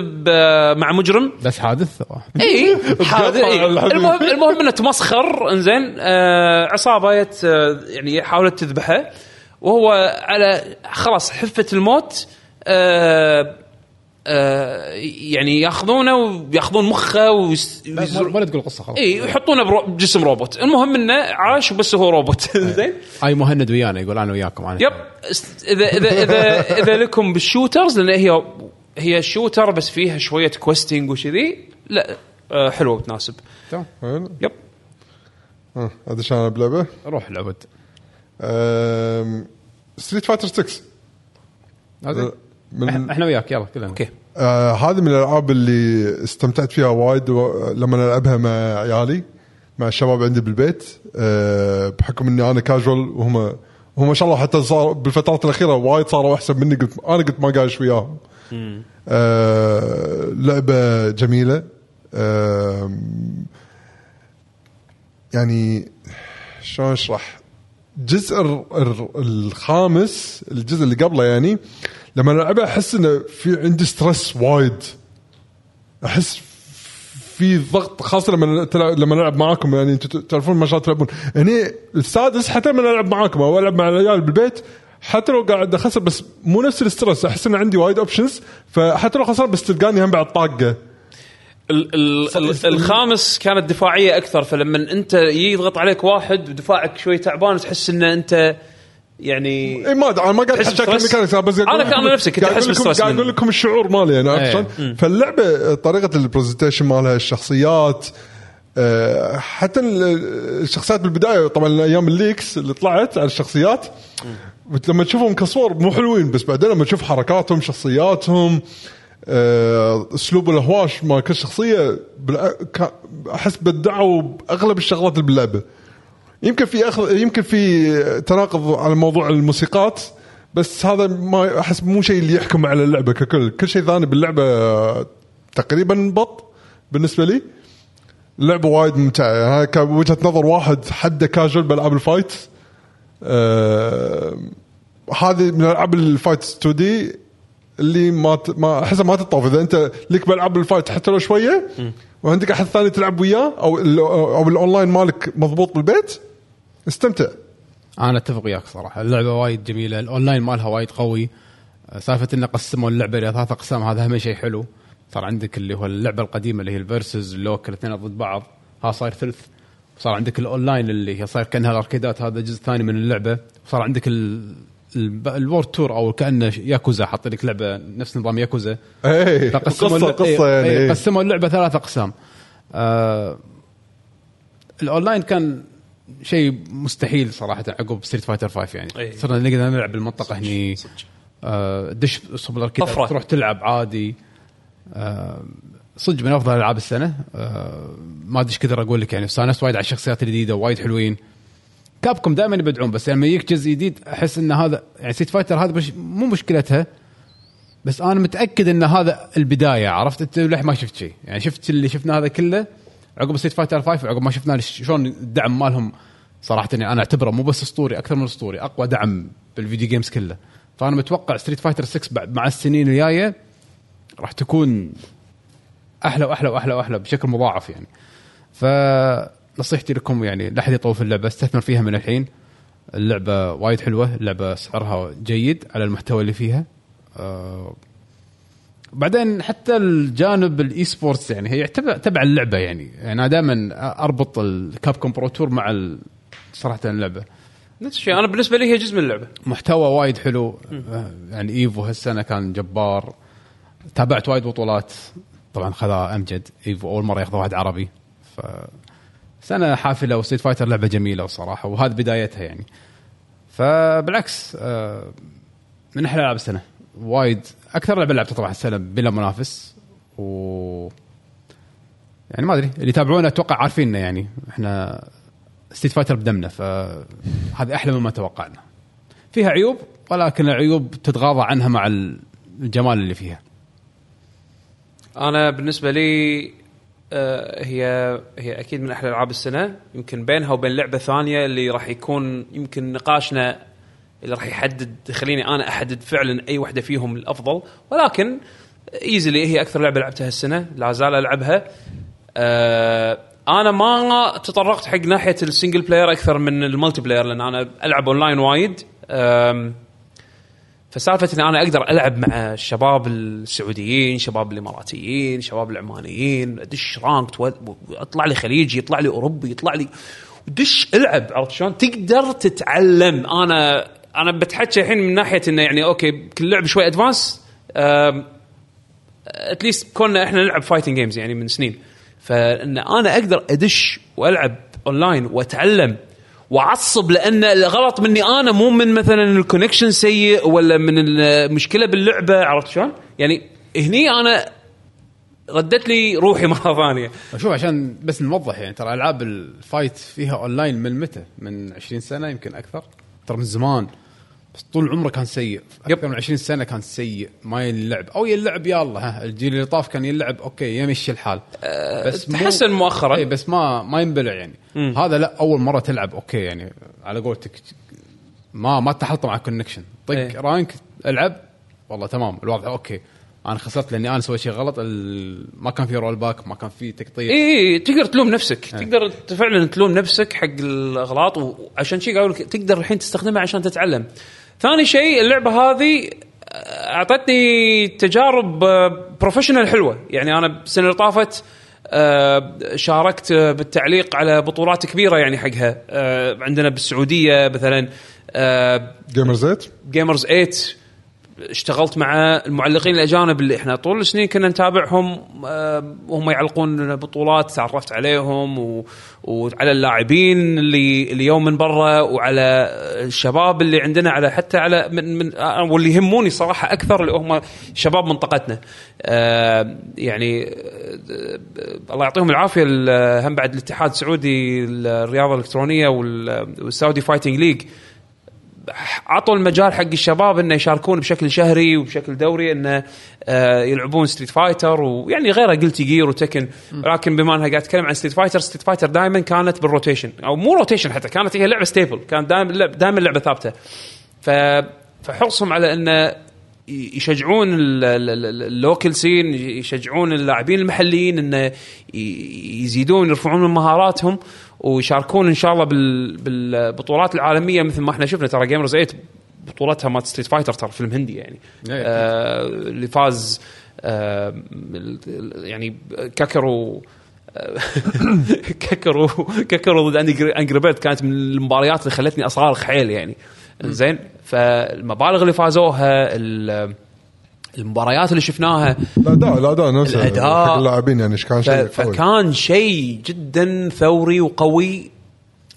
مع مجرم. بس حادث؟ إي حادث تقطع إي. الحديد. المهم المهم إنه تمسخر إنزين. آه عصابة يعني حاولت تذبحه وهو على خلاص حفة الموت. آه يعني ياخذونه وياخذون مخه ويس- ما- تقول قصه خلاص. اي ويحطونه برو- بجسم روبوت. المهم إنه عاش بس هو روبوت. زين؟ هاي مهند ويانا يقول أنا وياكم أنا. يب. اذا اذا اذا إذا لكم بال shooters لأن هي هي shooter بس فيها شوية questing وكذي لا آه حلوة وتناسب. تمام. حلو. yep. ها، هذا شلون بلعبة. روح العبد ستريت فايتر 6 هذا؟ من إحنا- إحنا وياك يلا كلنا. okay. آه هذه من الألعاب اللي استمتعت فيها وايد لما ألعبها مع عيالي مع الشباب عندي بالبيت. آه بحكم إني أنا كاجوال وهم هم ما شاء الله حتى صار بالفترات الأخيرة وايد صاروا أحسن مني قلت أنا قلت ما قايش وياهم. آه لعبة جميلة. آم، يعني شلون أشرح؟ الجزء الخامس الجزء اللي قبله يعني لما العبه أحس انه في عندي ستريس وايد. أحس في ضغط خاصة لما لما ألعب معاكم يعني أنتم تعرفون ما شاء الله تلعبون. هني السادس حتى لما ألعب معاكم أو ألعب مع العيال بالبيت حتى لو قاعد أخسر بس مو نفس ال stress أحس إن عندي وايد options فحتى لو خسرت بس تلقاني هم بعد طاقة. ال- ال- ال- الخامس كانت دفاعية أكثر فلما أنت يضغط عليك واحد ودفاعك شوي تعبان وتحس إن أنت يعني اي ما أدري أنا ما قاعد تحس ب stress؟ ال mechanics أنا بس قاعد أنا أقول كان لكم- نفسي كنت قاعد أحس أقول لكم- ب stress قاعد أقول لكم الشعور مالي يعني عرفت إيه. فاللعبة طريقة ال presentation مالها الشخصيات آه، حتى ال- الشخصيات بالبداية طبعا أيام ال leaks اللي طلعت على الشخصيات لما تشوفهم كصور مو حلوين بس بعدين لما تشوف حركاتهم شخصياتهم آه، أسلوب الهواش مال كل شخصية بالع- كا- أحس أبدعوا بأغلب الشغلات اللي باللعبة يمكن في أخ... يمكن في تناقض على موضوع الموسيقات بس هذا ما أحس مو شيء اللي يحكم على اللعبة ككل. كل شيء ثاني باللعبة تقريبا بط بالنسبة لي. اللعبه وايد ممتعة. هاي كوجهه نظر واحد حده كاجوال بألعاب ال fight. آه هذه من ألعاب ال fight 2D اللي ما ت... ما أحسها ما تطوف إذا أنت لك بألعاب ال fight حتى لو شوية وعندك أحد ثاني تلعب وياه أو ال... أو الاونلاين مالك مضبوط بالبيت استمتع. أنا أتفق وياك صراحة. اللعبة وايد جميلة. الأونلاين مالها وايد قوي. سالفة انه قسموا اللعبة إلى ثلاث أقسام هذا هم شيء حلو. صار عندك اللي هو اللعبة القديمة اللي هي ال versus ال local اثنين ضد بعض. ها صاير ثلث. صار عندك الأونلاين اللي هي صاير كأنها ال arcadeات هذا جزء ثاني من اللعبة. وصار عندك ال ال World Tour أو كأنه ياكوزا حاط لك لعبة نفس نظام ياكوزا. فقسموا قصه الل- قصة إيه، يعني. إيه. قسموا اللعبة ثلاث أقسام. آه الأونلاين كان شيء مستحيل صراحة عقب ستريت فايتر 5 يعني. إيه. صرنا نقدر نلعب بالمنطقة هني. آه دش صوب ال arcade. تروح تلعب عادي. آه صدق من أفضل ألعاب السنة. آه ما أدري إيش كثر أقول لك يعني. استأنست وايد على الشخصيات الجديدة وايد حلوين. كابكوم دائما يبدعون بس لما يجيك جزء جديد أحس إن هذا يعني ستريت فايتر هذا مش مو مشكلتها بس أنا متأكد إن هذا البداية عرفت؟ أنت لح ما شفت شيء. يعني شفت اللي شفناه هذا كله عقب ستريت فايتر 5 وعقب ما شفنا شلون الدعم مالهم صراحة يعني أنا أعتبره مو بس أسطوري أكثر من أسطوري أقوى دعم بال video games كله. فأنا متوقع ستريت فايتر 6 بعد مع السنين الجاية راح تكون أحلى وأحلى وأحلى وأحلى بشكل مضاعف يعني. فنصيحتي لكم يعني لا أحد يطول في اللعبة استثمر فيها من الحين. اللعبة وايد حلوة اللعبة سعرها جيد على المحتوى اللي فيها. آه بعدين حتى الجانب ال esports يعني هي تبع تبع اللعبة يعني. يعني أنا دائما أربط ال Capcom Pro Tour مع ال- صراحة اللعبة. نفس الشيء. أنا بالنسبة لي هي جزء من اللعبة. محتوى وايد حلو. آه، يعني إيفو هالسنة كان جبار. تابعت وايد بطولات. طبعا خذها امجد إيفو أول مرة ياخذ واحد عربي. ف سنة حافلة وستريت فايتر لعبة جميلة وصراحه وهذه بدايتها يعني. فبالعكس آه، من أحلى ألعاب السنة. وايد أكثر لعبة لعبتها طبعا السنة بلا منافس و يعني ما أدري اللي يتابعونا أتوقع عارفيننا يعني. إحنا ستريت فايتر بدمنا فهذه أحلى مما توقعنا. فيها عيوب ولكن العيوب تتغاضى عنها مع الجمال اللي فيها. أنا بالنسبة لي آه، هي هي أكيد من أحلى ألعاب السنة. يمكن بينها وبين لعبة ثانية اللي راح يكون يمكن نقاشنا اللي راح يحدد يخليني أنا أحدد فعلا أي واحدة فيهم الأفضل. ولكن easily هي أكثر لعبة لعبتها السنة لا زال ألعبها. آه أنا ما تطرقت حق ناحية ال single player أكثر من ال multiplayer لأن أنا ألعب اونلاين وايد. فسالفه اني أنا أقدر ألعب مع الشباب السعوديين، شباب الإماراتيين، شباب العمانيين، أدش rank أطلع لي خليجي، يطلع لي أوروبي، يطلع لي دش ألعب عرفت شلون؟ تقدر تتعلم. أنا أنا بتحكي الحين من ناحية إنه يعني okay كل لعب شوي advanced at least كنا إحنا نلعب fighting games يعني من سنين فإن أنا أقدر أدش وألعب اونلاين وأتعلم وأعصب لأن الغلط مني أنا مو من مثلا ال connection سيء ولا من المشكلة باللعبة عرفت شلون؟ يعني هني أنا ردت لي روحي مرة ثانية شوف عشان بس نوضح يعني ترى ألعاب ال fight فيها اونلاين من متى؟ من 20 سنة يمكن أكثر ترى من زمان بس طول عمره كان سيء. أكثر من 20 سنة كان سيء. ما يلعب. أو يلعب يلا ها الجيل اللي طاف كان يلعب. okay يمشي الحال. بس مو- تحسن مؤخرا. اي بس ما ما ينبلع يعني. هذا لا أول مرة تلعب. okay يعني على قولتك ما ما تحط مع connection طق إيه. rank العب. والله تمام الوضع okay. أنا خسرت لأني أنا سويت شيء غلط. ال- ما كان في rollback ما كان في تقطيع. اي اي تقدر تلوم نفسك. تقدر فعلا تلوم نفسك حق الأغلاط. وعشان شيء قالوا لك تقدر الحين تستخدمها عشان تتعلم. ثاني شيء اللعبة هذه آه، أعطتني تجارب professional حلوة. يعني أنا السنة اللي طافت آه، شاركت آه، بالتعليق على بطولات كبيرة يعني حقها. آه، عندنا بالسعودية مثلا آه، جيمرز 8 جيمرز 8 اشتغلت مع المعلقين الأجانب اللي إحنا طول السنين كنا نتابعهم آه، وهم يعلقون بطولات تعرفت عليهم و... وعلى اللاعبين اللي اللي يوم من برا وعلى الشباب اللي عندنا على حتى على من, من آه، واللي يهموني صراحة أكثر اللي هم شباب منطقتنا. آه، يعني آه، الله يعطيهم العافية ال- هم بعد الاتحاد السعودي للرياضة الإلكترونية وال- والسعودي fighting league عطوا المجال حق الشباب إنه يشاركون بشكل شهري وبشكل دوري إنه آه، يلعبون ستريت فايتر ويعني غيره Guilty Gear وتكن لكن بما إنها قاعد اتكلم عن ستريت فايتر ستريت فايتر دائما كانت بال rotation أو مو rotation حتى كانت هي لعبة staple كانت دائما دائما لعبة ثابتة. ف فحرصهم على انه يشجعون ال- ال- ال- ال local scene يشجعون اللاعبين المحليين انه يزيدون يرفعون من مهاراتهم. ويشاركون إن شاء الله بال- بالبطولات العالمية مثل ما إحنا شفنا. ترى جيمرز 8 بطولتها مال ستريت فايتر ترى فيلم هندي يعني. إيه. آه اللي فاز آه يعني كاكرو كاكرو كاكرو ضد انجري بيرد كانت من المباريات اللي خلتني أصارخ حيل يعني. زين فالمبالغ اللي فازوها ال- المباريات اللي شفناها الاداء الاداء نفسه الأداء. حق اللاعبين يعني كان شيء فكان شيء جدا ثوري وقوي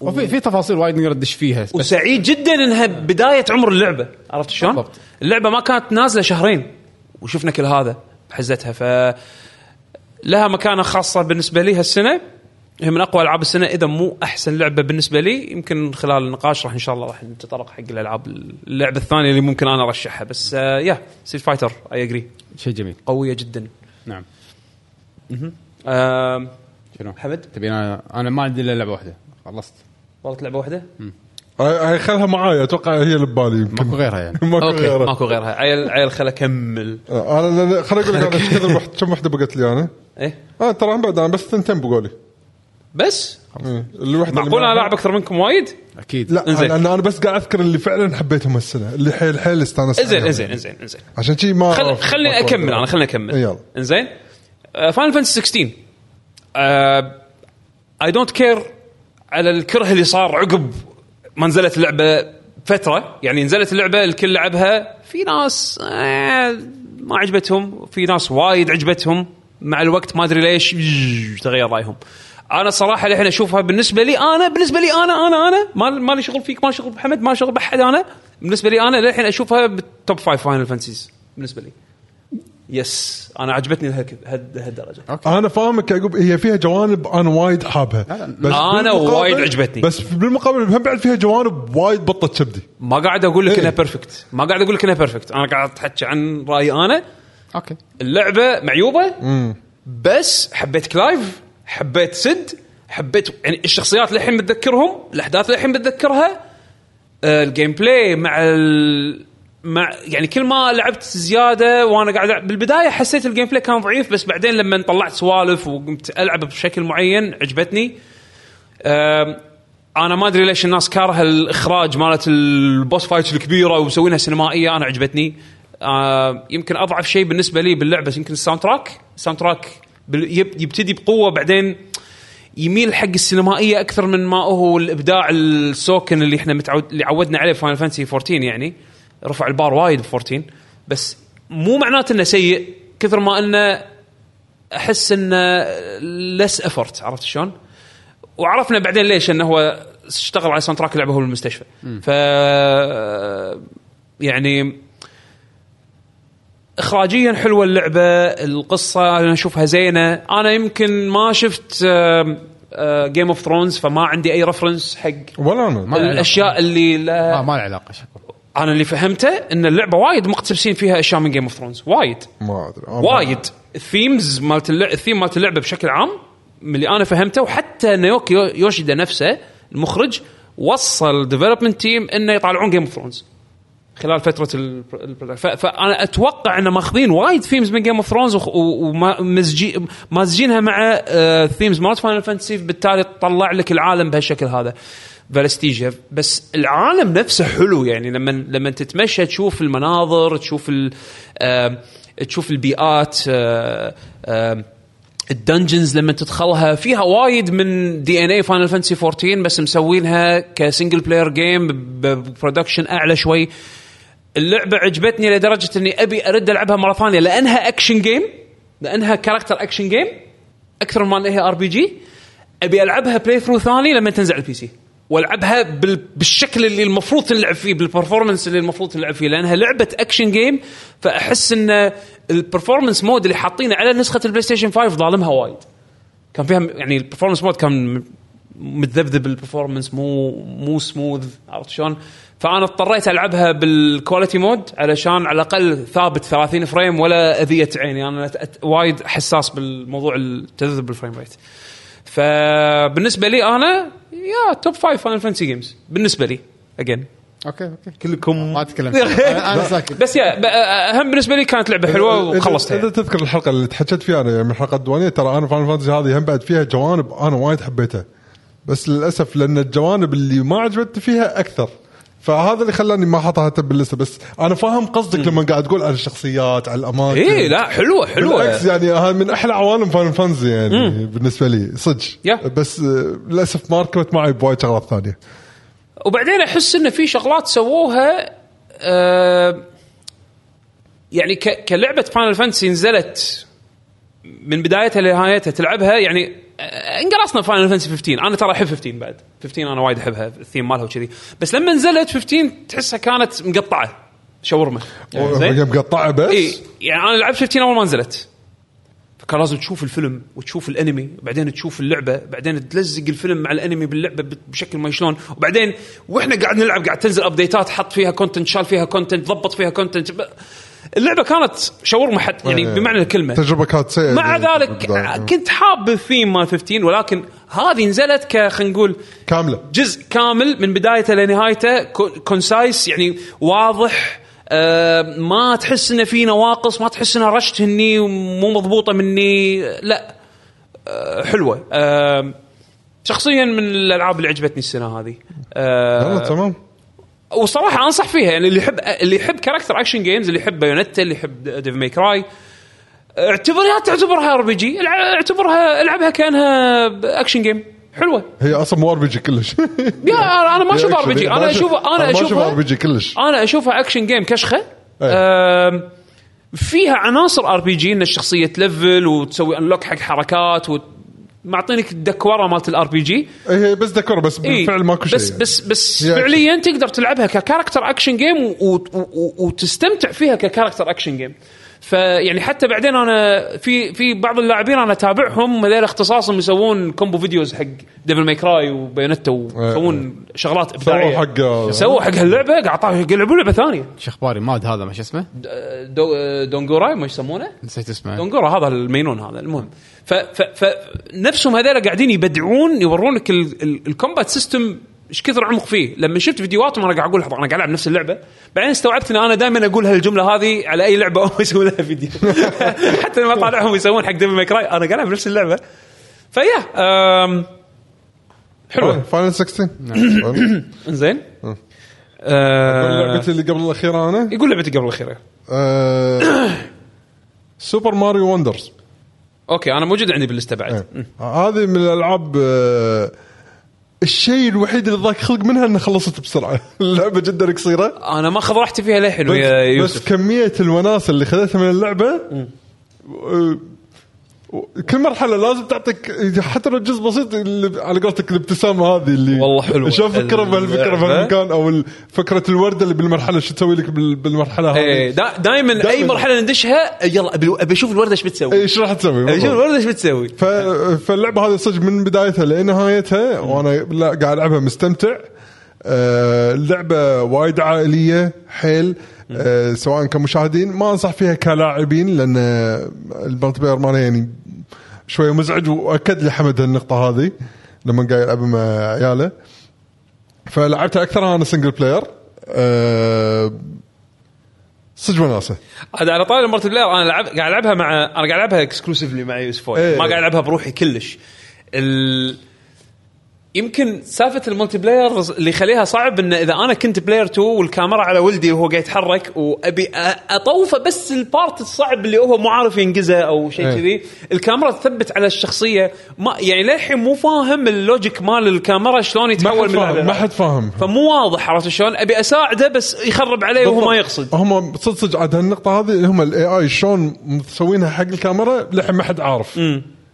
وفي في تفاصيل وايد نقدر ندش فيها بس وسعيد جدا إنها بداية عمر اللعبة عرفت شلون؟ بالضبط. اللعبة ما كانت نازلة شهرين وشفنا كل هذا بحزتها ف لها مكانة خاصة بالنسبة لي هالسنة هي من أقوى ألعاب السنة إذا مو أحسن لعبة بالنسبة لي يمكن خلال النقاش راح إن شاء الله راح نتطرق حق الألعاب اللعبة الثانية اللي ممكن أنا أرشحها. بس آه يا ستريت فايتر I agree شيء جميل. قوية جدا. نعم. آه شنو؟ حمد؟ تبي أنا أنا ما عندي إلا لعبة واحدة. خلصت. والله لعبة واحدة؟ هاي خلها معاي أتوقع هي اللي ببالي يمكن. ماكو غيرها يعني. ماكو okay غيرها. ماكو غيرها. عيل عيل خل أكمل. آه، أنا خليني أقول لك أنا كم وحده بقت لي أنا؟ إيه؟ آه ترى بعد أنا بس ثنتين بقولي. بس. إيه، اللي وحده معقول أنا لاعب أكثر منكم وايد؟ أكيد. لا إنزين. لأن أنا بس قاعد أذكر اللي فعلا حبيتهم هالسنة اللي حيل حيل استانست إنزين. إنزين إنزين إنزين. عشان شي ما خل خليني أكمل أنا خليني أكمل. يلا. إنزين. فاينل فانتسي 16 I don't care على الكره اللي صار عقب ما نزلت اللعبة فترة. يعني نزلت اللعبة الكل لعبها. في ناس آه، ما عجبتهم. في ناس وايد عجبتهم. مع الوقت ما أدري ليش تغير رأيهم. أنا الصراحه الحين اشوفها بالنسبة لي أنا بالنسبة لي أنا أنا أنا ما ما لي شغل فيك ما لي شغل بحمد ما لي شغل بحد أنا. بالنسبة لي أنا للحين اشوفها بال top five فاينل فانتسيز بالنسبة لي. yes أنا عجبتني لهالدرجة. أنا فاهمك يا يعقوب. هي فيها جوانب أنا وايد حابها. بس أنا بالمقابل- وايد عجبتني. بس بالمقابل هم بعد فيها جوانب وايد بطت كبدي ما قاعد أقول لك إيه. إنها بيرفكت ما قاعد أقول لك إنها perfect أنا قاعد احكي عن رأيي أنا. okay. اللعبة معيوبة. بس حبيت كلايف حبيت سد حبيت يعني الشخصيات للحين متذكرهم الأحداث للحين متذكرها آه، ال gameplay مع ال... مع يعني كل ما لعبت زيادة وأنا قاعد بالبداية حسيت ال gameplay كان ضعيف بس بعدين لما طلعت سوالف وقمت ألعب بشكل معين عجبتني. آم، أنا ما أدري ليش الناس كارهه الإخراج مالت ال boss fights الكبيرة ومسوينها سينمائية أنا عجبتني. آم، يمكن أضعف شيء بالنسبة لي باللعبة يمكن ال soundtrack. ال soundtrack يبتدي بقوة بعدين يميل حق السينمائية أكثر من ما هو الإبداع سوكن اللي إحنا متعود اللي عودنا عليه فاينل فانتسي 14 يعني. رفع البار وايد ب 14 بس مو معناته إنه سيء كثر ما إنه أحس إنه less effort عرفت شلون؟ وعرفنا بعدين ليش إنه هو اشتغل على soundtrack اللعبه هو بالمستشفى ف يعني اخراجيا حلوة اللعبة القصة أنا أشوفها زينة. أنا يمكن ما شفت جيم اوف ثرونز فما عندي أي reference حق ولا أنا. ما. الأشياء اللي لا ما له علاقة شكو أنا اللي فهمته إن اللعبة وايد مقتبسين فيها أشياء من جيم اوف ثرونز وايد. ما أدري. وايد. ال themes مالت اللعبه الثيم مالت اللعبة بشكل عام من اللي أنا فهمته وحتى ناوكي يو- يوشيدا نفسه المخرج وصى ال development team إنه يطالعون جيم اوف ثرونز خلال فترة ال- فانا أتوقع إن ماخذين وايد themes من جيم اوف ثرونز ومازجينها مع themes مالت فاينل فانتسي بالتالي تطلع لك العالم بهالشكل هذا. فاليستيا بس العالم نفسه حلو يعني. لما لما تتمشى تشوف المناظر تشوف آه، تشوف البيئات آه، آه، ال dungeons لما تدخلها. فيها وايد من DNA فاينل فانتسي 14 بس مسوينها ك single player game ب production أعلى شوي. اللعبة عجبتني لدرجة إني أبي أرد ألعبها مرة ثانية. لأنها action game لأنها character action game أكثر من انها RPG أبي ألعبها playthrough ثاني لما تنزل على ال PC وألعبها بال... بالشكل اللي المفروض تلعب فيه بال performance اللي المفروض تلعب فيه. لأنها لعبة action game فأحس إن ال performance mode اللي حاطينه على نسخة البلاي ستيشن 5 ظالمها وايد. كان فيها يعني ال performance mode كان متذبذب ال performance مو مو smooth عرفت شلون؟ فأنا اضطريت ألعبها بال quality mode علشان على الأقل ثابت 30 frame ولا أذية عيني. أنا وايد حساس بالموضوع التذبذب بال frame rate. فبالنسبة لي أنا يا top five فاينل فانتسي games بالنسبة لي again okay okay. كلكم ما تكلمت أنا ساكت. بس yeah أهم بالنسبة لي كانت لعبة حلوة إذا- وخلصتها. إذا تذكر الحلقة اللي تحكيت فيها أنا يعني من الحلقة الديوانيه ترى أنا Final Fantasy هذه هم بعد فيها جوانب أنا وايد حبيتها. بس للأسف لأن الجوانب اللي ما عجبتني فيها أكثر. فهذا اللي خلاني ما احطها حتى باللسته بس أنا فاهم قصدك لما قاعد تقول على الشخصيات على الأماكن. اي لا حلوة حلوة. بالعكس يعني هاي من أحلى عوالم Final Fantasy يعني بالنسبة لي صدق. yeah. بس آه، للأسف ما ركبت معي بوايد شغلات ثانية. وبعدين أحس انه في شغلات سووها آه يعني كلعبة Final Fantasy نزلت من بدايتها لنهايتها تلعبها يعني انقرصنا Final Fantasy 15 أنا ترى أحب 15 بعد. 15 أنا وايد أحبها. الثيم مالها وكذي. بس لما نزلت 15 تحسها كانت مقطعة. شاورما. يعني مقطعة بس؟ إي. يعني أنا لعبت 15 أول ما نزلت. فكان لازم تشوف الفيلم وتشوف الأنمي بعدين تشوف اللعبة بعدين تلزق الفيلم مع الأنمي باللعبة بشكل ما شلون. وبعدين وإحنا قاعد نلعب قاعد تنزل ابديتات حط فيها content شال فيها content ضبط فيها content اللعبة كانت شاورما حد يعني إيه. بمعنى الكلمة. تجربة كانت سيئة مع ذلك بالبداية. كنت حاب الثيم مال 15 ولكن هذه نزلت ك خلينا نقول كاملة. جزء كامل من بدايته لنهايته concise يعني واضح آه ما تحس إنه في نواقص ما تحس انها رشت هني ومو مضبوطة مني لا آه حلوة. آه شخصيا من الألعاب اللي عجبتني السنة هذه. آه تمام. وصراحة أنصح فيها يعني اللي يحب اللي يحب character action games اللي يحب Bayonetta اللي يحب Devil May Cry اعتبرها تعتبرها RPG اعتبرها العبها كأنها action game حلوة. هي أصلا مو RPG كلش. yeah أنا ما أشوفها RPG أنا اشوفها أنا أشوفها ار بي جي كلش. أنا أشوفها action game كشخة. آم، فيها عناصر RPG إن الشخصية تلفل وتسوي unlock حق حركات ومعطينك الدكورة مالت ال RPG هي بس دكور بس بالفعل ماكو شيء بس يعني. بس بس هي فعليا تقدر تلعبها ك character action game وتستمتع فيها ك character action game فيعني حتى بعدين أنا في في بعض اللاعبين أنا أتابعهم هذول اختصاصهم يسوون combo videos حق Devil May Cry و Bayonetta ويسوون شغلات إبداعية. سووا حق سووا حق هاللعبة قاعد يلعبون لعبة ثانية. شو أخباري؟ ماد هذا ما شو اسمه؟ دو Donguri ما يسمونه؟ نسيت اسمه. Donguri هذا المينون هذا المهم. ف ف ف نفسهم هذول قاعدين يبدعون يورونك ال- ال- ال combat system إيش كثر عمق فيه. لما شفت فيديوهاتهم أنا قاعد أقول لحظة أنا قاعد ألعب نفس اللعبة. بعدين استوعبت إن أنا دائما أقول هالجملة هذه على أي لعبة هم يسوون لها فيديو. حتى لما طالعهم يسوون حق Devil May Cry أنا قاعد ألعب نفس اللعبة. ف yeah حلوة. Final 16 إنزين. أه. لعبتي اللي قبل الأخيرة أنا؟ يقول لعبتي قبل الأخيرة. Super Mario Wonders okay أنا موجود عندي باللسته بعد. هذه من الألعاب آه، الشيء الوحيد اللي ضاق خلق منها إنها خلصت بسرعة. اللعبة جدا قصيرة. أنا ما اخذ راحتي فيها للحين و yeah بس, بس كمية الوناسه اللي خذتها من اللعبة آه، كل مرحلة لازم تعطيك حتى لو جزء بسيط على قولتك الابتسامة هذه اللي والله حلوة. شوف فكرة بهالفكرة اللعبة. بهالمكان أو فكرة الوردة اللي بالمرحلة شو تسوي لك بال- بالمرحلة إيه هذه دا دائما أي. مرحلة ندشها يلا ابي أشوف الوردة إيش بتسوي إيش راح تسوي ابي أشوف. الوردة إيش بتسوي. فاللعبة هذه صدق من بدايتها لنهايتها وأنا لا قاعد ألعبها مستمتع آه، اللعبة وايد عائلية حيل آه، سواء كمشاهدين ما أنصح فيها كلاعبين لأن ال multiplayer مالها يعني شوية مزعج وأكد لي حمد النقطه هذه لما قاعد يلعب مع عياله. فلعبتها أكثر أنا single player أه صدق وناسة. هذا على طاري ال multiplayer أنا لعب قاعد ألعبها مع أنا قاعد ألعبها exclusively مع يوسف وي إيه. ما قاعد ألعبها بروحي كلش. ال... يمكن سالفة ال multiplayer اللي يخليها صعب إن إذا أنا كنت player 2 والكاميرا على ولدي وهو قاعد يتحرك وأبي أطوفه بس ال part الصعب اللي هو مو عارف ينقزه أو شيء إيه. كذي. الكاميرا تثبت على الشخصية. ما يعني للحين مو فاهم ال logic مال الكاميرا شلون ما يتحول حد من لعبة فاهم ما. حد فاهم. فمو واضح عرفت شلون؟ أبي أساعده بس يخرب علي وهو ما يقصد. هم صدق صدق عاد هالنقطة هذه هم الاي اي شلون مسوينها حق الكاميرا للحين ما حد عارف.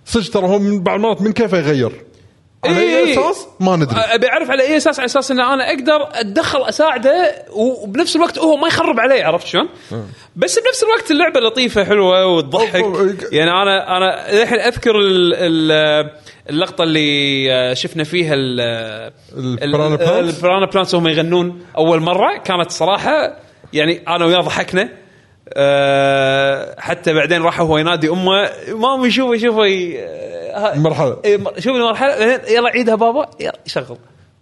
صدق ترى هو من بعض المرات من كيف يغير. على إيه. اي أساس ما ندري أبي أعرف على أي أساس على أساس إن أنا أقدر أتدخل أساعده وبنفس الوقت هو ما يخرب علي عرفت شلون؟ بس بنفس الوقت اللعبة لطيفة حلوة وتضحك. يعني أنا أنا الحين أذكر ال- ال- اللقطة اللي شفنا فيها ال- ال Piranha ال- Plants؟ ال Piranha Plants وهم يغنون أول مرة كانت صراحة يعني أنا وياه ضحكنا أه حتى بعدين راح هو ينادي أمه مامي شوفي شوفي آه، مرحلة. إيه، مر- شوف المرحلة بعدين يلا عيدها بابا يلا شغل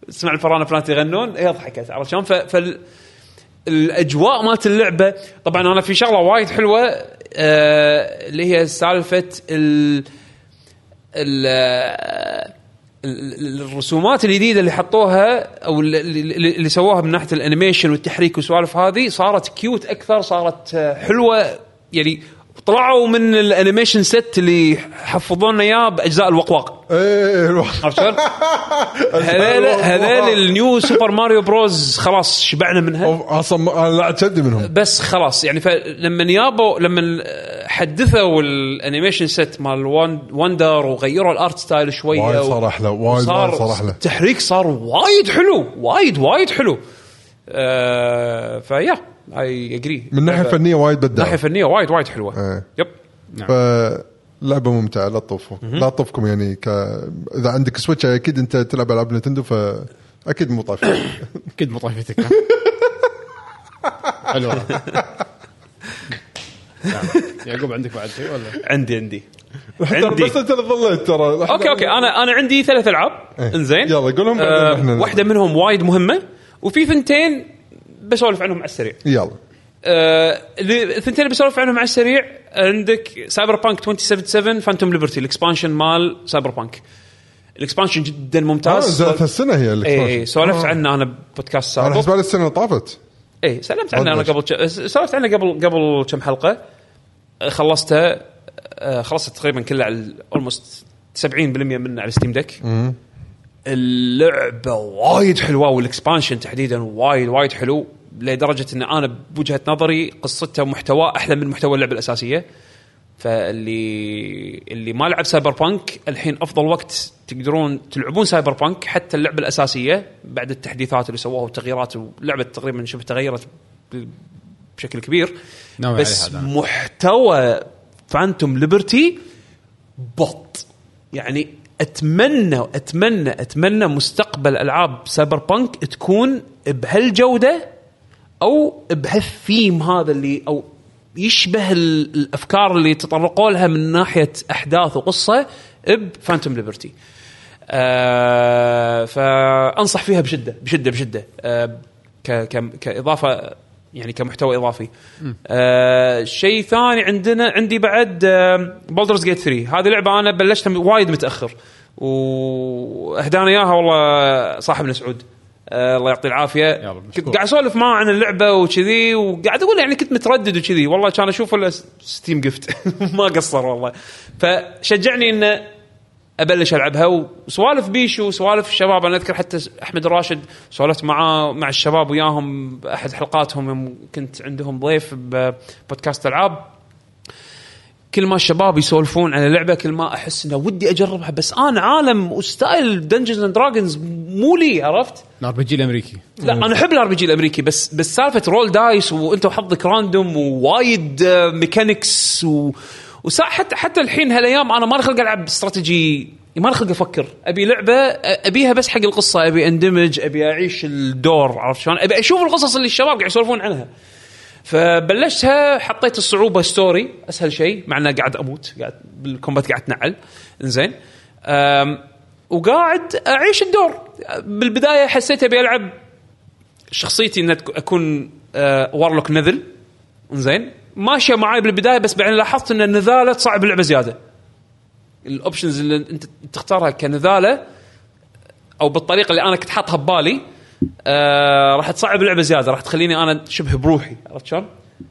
اسمع ال Piranha Plant يغنون هي ضحكت عرفت شلون؟ ف- فال الأجواء مالت اللعبة طبعا أنا في شغلة وايد حلوة آه اللي هي سالفة ال ال ال- الرسومات الجديدة اللي حطوها أو اللي, سووها من ناحية ال animation والتحريك والسوالف هذه صارت cute أكثر صارت آه، حلوة يعني طلعوا من ال animation set اللي حفظوا لنا اياه باجزاء الوقواق. إيه عرفت شلون؟ هذيل هذيل ال New Super Mario Bros خلاص شبعنا منها. أصلا أنا لا منهم. بس خلاص يعني فلما يابوا لما حدثوا ال animation set مال Wonder وغيروا ال art style شوية وايد صار أحلى وايد صار وايد أحلى. التحريك صار وايد حلو وايد وايد حلو. آه ف yeah. I agree من ناحية فنية وايد ناحية بدع فنية وايد وايد حلوة. إيه. yep. فلعبة ممتعة لا تطوفوا. لا تطوفكم يعني ك... إذا عندك Switch أكيد أنت تلعب ألعاب Nintendo فاكيد مو طايف أكيد مو طايفتك. ها؟ حلو. نعم. يعقوب عندك بعد شيء ولا؟ عندي عندي. عندي. بس أنت اللي ظليت ترى. okay okay. أنا أنا عندي ثلاث ألعاب. إيه. إنزين. يلا قولهم بعدين. آه إحنا نلعب. واحدة منهم وايد مهمة وفي ثنتين بسولف عنهم على السريع. يلا. آه، اللي- الثنتين اللي بسولف عنهم على السريع عندك Cyberpunk 2077 Phantom Liberty ال expansion مال Cyberpunk ال expansion جدا آه ممتاز نزلت هالسنة هي اي ال expansion. اي سولفت آه. عنه أنا بودكاست أنا سابق. حسب على السنة اللي طافت. اي سولفت عنه أنا قبل سولفت عنه قبل قبل كم حلقة. آه، خلصتها آه، خلصت تقريبا كلها على almost 70% منه على Steam Deck اللعبة وايد حلوة وال expansion تحديدا وايد وايد حلو لدرجة إن أنا بوجهة نظري قصته ومحتواه أحلى من محتوى اللعبة الأساسية. فاللي اللي ما لعب Cyberpunk الحين أفضل وقت تقدرون تلعبون Cyberpunk حتى اللعبة الأساسية بعد التحديثات اللي سووها والتغييرات واللعبه تقريبا شبه تغيرت بشكل كبير. بس. محتوى Phantom Liberty بط. يعني أتمنى أتمنى أتمنى مستقبل ألعاب Cyberpunk تكون بهالجودة أو بهالثيم هذا اللي أو يشبه ال- الأفكار اللي تطرقوا لها من ناحية أحداث وقصة ب Phantom Liberty. آه فأنصح فيها بشدة بشدة بشدة آه كإضافة يعني كمحتوى إضافي. آه شيء ثاني عندنا عندي بعد Baldur's Gate 3 هذه لعبة أنا بلشتها وايد متأخر. واهدانا إياها والله صاحبنا سعود آه الله يعطيه العافية. كنت. قاعد أسولف معه عن اللعبة وكذي وقاعد أقول يعني كنت متردد وكذي. والله كان أشوف ولا Steam gift ما قصر والله. فشجعني إنه أبلش العبها وسوالف بيشو وسوالف الشباب. أنا أذكر حتى أحمد الراشد سولفت معاه مع الشباب وياهم بأحد حلقاتهم. يوم كنت عندهم ضيف ببودكاست ألعاب. كل ما الشباب يسولفون عن اللعبة كل ما أحس إنه ودي أجربها. بس أنا عالم و style Dungeons and Dragons مو لي عرفت؟ ال RPG الأمريكي. لا أنا أحب ال RPG الأمريكي. بس بس سالفة roll dice وأنت وحظك random ووايد mechanics و وسا حتى حتى الحين هالايام أنا ماني خلق ألعب استراتيجي ما خلق أفكر. أبي لعبة أبيها بس حق القصة. أبي أندمج أبي أعيش الدور عرفت شلون؟ أبي أشوف القصص اللي الشباب قاعد يسولفون عنها. فبلشتها حطيت الصعوبة story أسهل شيء مع انه قاعد أموت قاعد بال combat قاعد تنعل إنزين. وقاعد أعيش الدور. بالبداية حسيت أبي ألعب شخصيتي ان أكون warlock نذل إنزين. ماشية معاي بالبداية بس بعدين لاحظت إن النذالة تصعب اللعبة زيادة ال options اللي أنت تختارها كنذالة أو بالطريقة اللي أنا كنت حاطها ببالي آه راح تصعب اللعبة زيادة راح تخليني أنا شبه بروحي عرفت شلون؟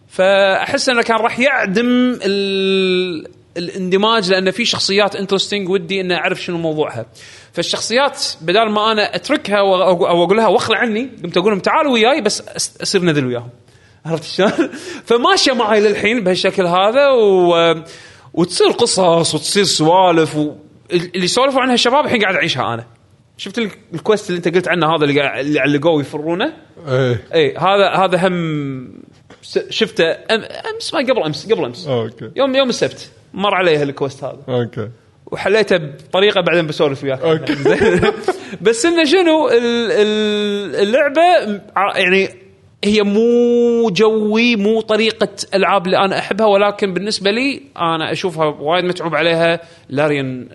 فأحس إنه كان راح يعدم ال... الاندماج لأن في شخصيات interesting ودي إني أعرف شنو موضوعها. فالشخصيات بدل ما أنا أتركها أو أقول لها وأخلع عني قمت أقول لهم تعالوا وياي بس اصير نذل وياهم. عرفت شلون؟ فماشية معي للحين بهالشكل هذا و... وتصير قصص وتصير سوالف و... اللي سولفوا عنها الشباب الحين قاعد أعيشها أنا. شفت ال- ال quest اللي أنت قلت عنه هذا اللي قاعد اللي علقوه يفرونه؟ إيه اي هذا هذا هم شفته أم أمس ما قبل أمس قبل أمس okay يوم يوم السبت مر علي ال quest هذا okay وحليته بطريقة بعدين بسولف وياك. زين؟ بس إنه شنو ال- ال- اللعبة يعني هي مو جوي مو طريقة ألعاب اللي أنا أحبها ولكن بالنسبة لي أنا أشوفها وايد متعوب عليها. Larian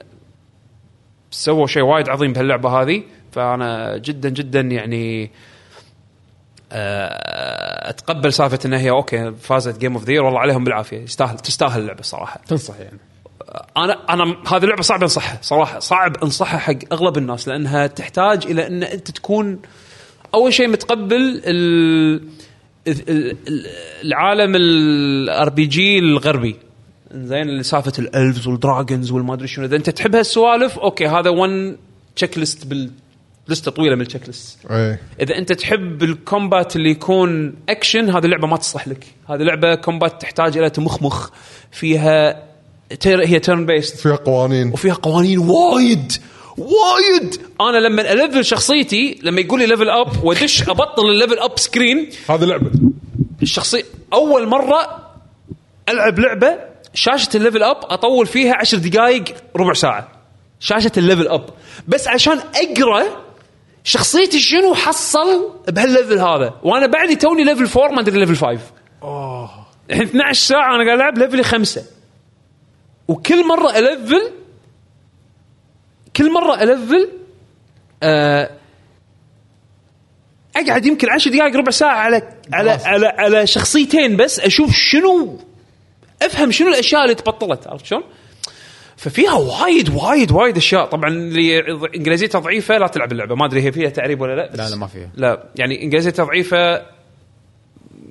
سووا شيء وايد عظيم بهاللعبة هذه فأنا جدا جدا يعني آه، أتقبل سالفة انها هي okay فازت game of the والله عليهم بالعافية. يستاهل تستاهل اللعبة الصراحه تنصح يعني. أنا أنا هذه اللعبة صعب أنصحها صراحة صعب أنصحها حق أغلب الناس لأنها تحتاج إلى إن أنت تكون أول شيء متقبل ال ال- ال- العالم ال RPG الغربي. زين اللي سالفة ال elves وال dragons والما ادري شنو. إذا أنت تحب هالسوالف okay هذا one checklist بال list طويلة من ال checklist إذا أنت تحب ال combat اللي يكون اكشن هذه اللعبة ما تصلح لك. هذه لعبة combat تحتاج إلى تمخمخ. فيها تير هي turn-based فيها قوانين. وفيها قوانين وايد. وايد. أنا لما ألفل شخصيتي لما يقول لي level up وأدش أبطل ال level up screen هذه لعبة. الشخصية أول مرة ألعب لعبة شاشة ال level up أطول فيها عشر دقائق ربع ساعة. شاشة ال level up بس عشان أقرأ شخصيتي شنو حصل بهال level هذا. وأنا بعدي توني level 4 ما أدري level 5 الحين 12 ساعة أنا قاعد ألعب level خمسة. وكل مرة ألفل كل مرة الفل آه أقعد يمكن 10 دقائق ربع ساعة على على على على شخصيتين بس أشوف شنو أفهم شنو الأشياء اللي تبطلت عرفت شلون؟ ففيها وايد وايد وايد أشياء. طبعا اللي انجليزيتها ضعيفه لا تلعب اللعبة. ما أدري هي فيها تعريب ولا لا بس لا، لا، ما فيها. لا. يعني انجليزيتها ضعيفه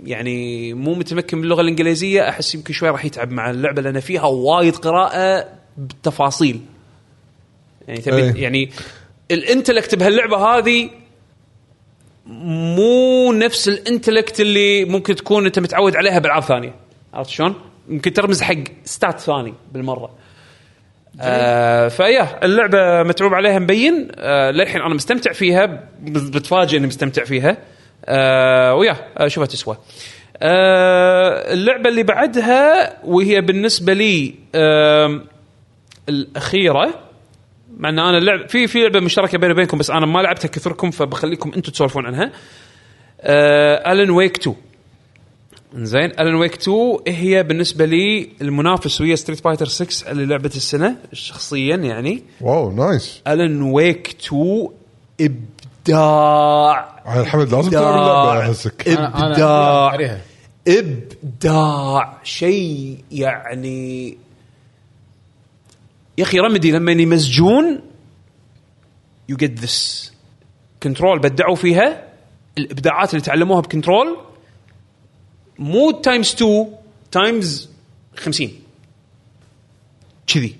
يعني مو متمكن باللغة الإنجليزية. أحس يمكن شوي راح يتعب مع اللعبة لأن فيها وايد قراءة بالتفاصيل يعني تبي أي. يعني ال intellect بهاللعبة هذه مو نفس ال intellect اللي ممكن تكون أنت متعود عليها بألعاب ثانية. عرفت شلون؟ ممكن ترمز حق ستات ثاني بالمرة. آه ف yeah اللعبة متعوب عليها مبين. آه للحين أنا مستمتع فيها بتفاجئ إني مستمتع فيها. آه و yeah آه شوفها تسوى. آه اللعبة اللي بعدها وهي بالنسبة لي آه الأخيرة مع إن أنا اللعب في في لعبة مشتركة بيني وبينكم بس أنا ما لعبتها كثركم فبخليكم أنتم تسولفون عنها. Alan Wake 2 زين Alan Wake 2 هي بالنسبة لي المنافس ويا Street Fighter 6 اللي لعبه السنة شخصيا يعني. wow nice. Alan Wake 2 إبداع. الحمد لازم تلعب اللعبة أحسك. إبداع. إبداع. شيء يعني يا أخي Remedy لما يمزجون you get this Control بدعوا فيها الإبداعات اللي تعلموها ب Control مو times 2 times 50 كذي.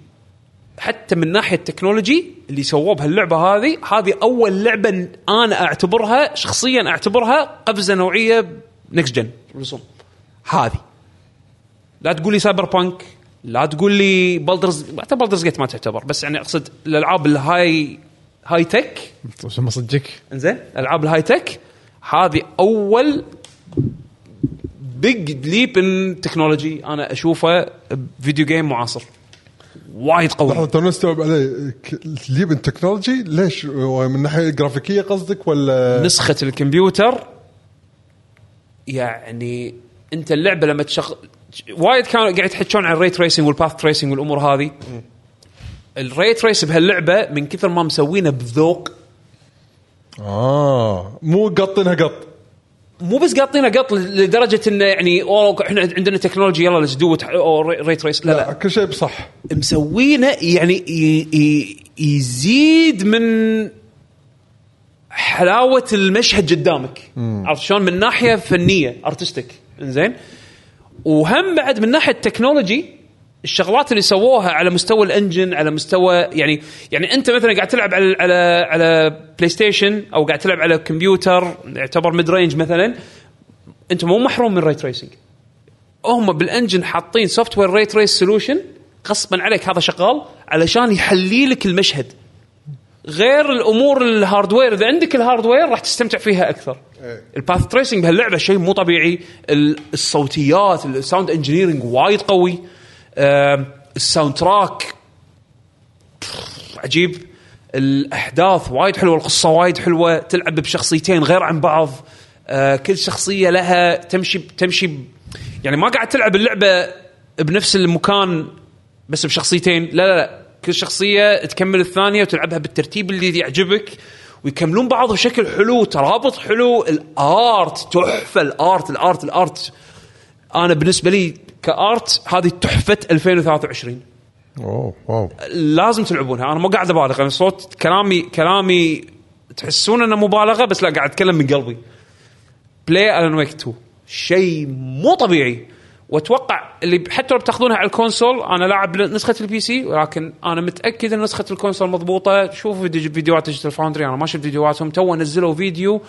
حتى من ناحية ال technology اللي سووه بهاللعبة هذه هذه أول لعبة أنا أعتبرها شخصيا أعتبرها قفزة نوعية next gen رسوم هذه. لا تقول لي Cyberpunk لا تقول لي Baldur's حتى Baldur's Gate ما تعتبر بس يعني أقصد الألعاب ال high high tech وش ما صدقك؟ إنزين. العاب ال high tech هذه أول big leap in technology أنا أشوفه ب video game معاصر. وايد لحظة قوي تو نستوعب عليه ك- تجيب ال technology ليش؟ من ناحية جرافيكية قصدك ولا؟ نسخة الكمبيوتر يعني أنت اللعبة لما تشغل وايد كانوا قاعد يتحكون عن ال ray tracing وال path tracing والأمور هذه. ال ray trace بهاللعبة من كثر ما مسوينه بذوق. آه مو قاطينها قط. مو بس قاطينه قط لدرجة إنه يعني أوه إحنا عندنا technology يلا let's do ray trace لا لا. لا كل شيء بصح. مسوينه يعني يزيد من حلاوة المشهد قدامك. عرفت شلون؟ من ناحية فنية artistic زين وهم بعد من ناحية technology الشغلات اللي سووها على مستوى ال engine على مستوى يعني يعني أنت مثلا قاعد تلعب على على على PlayStation أو قاعد تلعب على كمبيوتر يعتبر mid range مثلا أنت مو محروم من ray tracing هم بال engine حاطين software ray trace solution غصبا عليك هذا شغال علشان يحلي لك المشهد. غير الأمور ال hardware. إذا عندك ال hardware راح تستمتع فيها أكثر. ال path tracing بهاللعبة شيء مو طبيعي. ال- الصوتيات ال sound engineering وايد قوي. ال soundtrack عجيب. الأحداث وايد حلوة القصة وايد حلوة. تلعب بشخصيتين غير عن بعض. آه كل شخصية لها تمشي تمشي يعني ما قاعد تلعب اللعبة بنفس المكان بس بشخصيتين. لا لا لا. كل شخصية تكمل الثانية وتلعبها بالترتيب اللي يعجبك ويكملون بعض بشكل حلو ترابط حلو. الآرت تحفة الآرت الآرت الآرت. أنا بالنسبة لي كآرت هذه تحفة 2023 أوه واو. لازم تلعبونها. أنا مو قاعد أبالغ أنا صوت كلامي كلامي تحسون إنه مبالغة بس لا قاعد أتكلم من قلبي. play Alan Wake 2 شيء مو طبيعي. واتوقع اللي حتى لو بتاخذونها على ال console أنا لاعب نسخة ال PC ولكن أنا متأكد إن نسخة ال console مضبوطة. شوفوا فيديو فيديوهات Digital Foundry أنا ما شفت فيديوهاتهم. تو نزلوا فيديو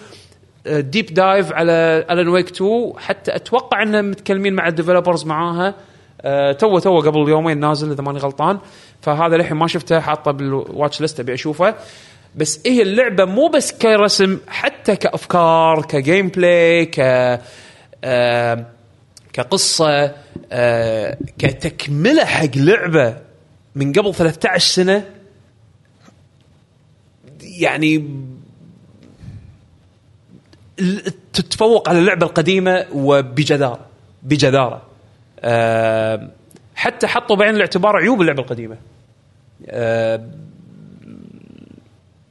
deep dive على Alan Wake 2 حتى أتوقع إنهم متكلمين مع ال developers معاها. آه، تو تو قبل يومين نازل إذا ماني غلطان. فهذا للحين ما شفته حاطه بال watch list أبي أشوفه. بس هي اللعبة مو بس كرسم حتى كأفكار كجيم بلاي ك آه، كقصة آه، كتكملة حق لعبة من قبل 13 سنة يعني تتفوق على اللعبة القديمة وبجدارة بجدارة. أه حتى حطوا بعين الاعتبار عيوب اللعبة القديمة. أه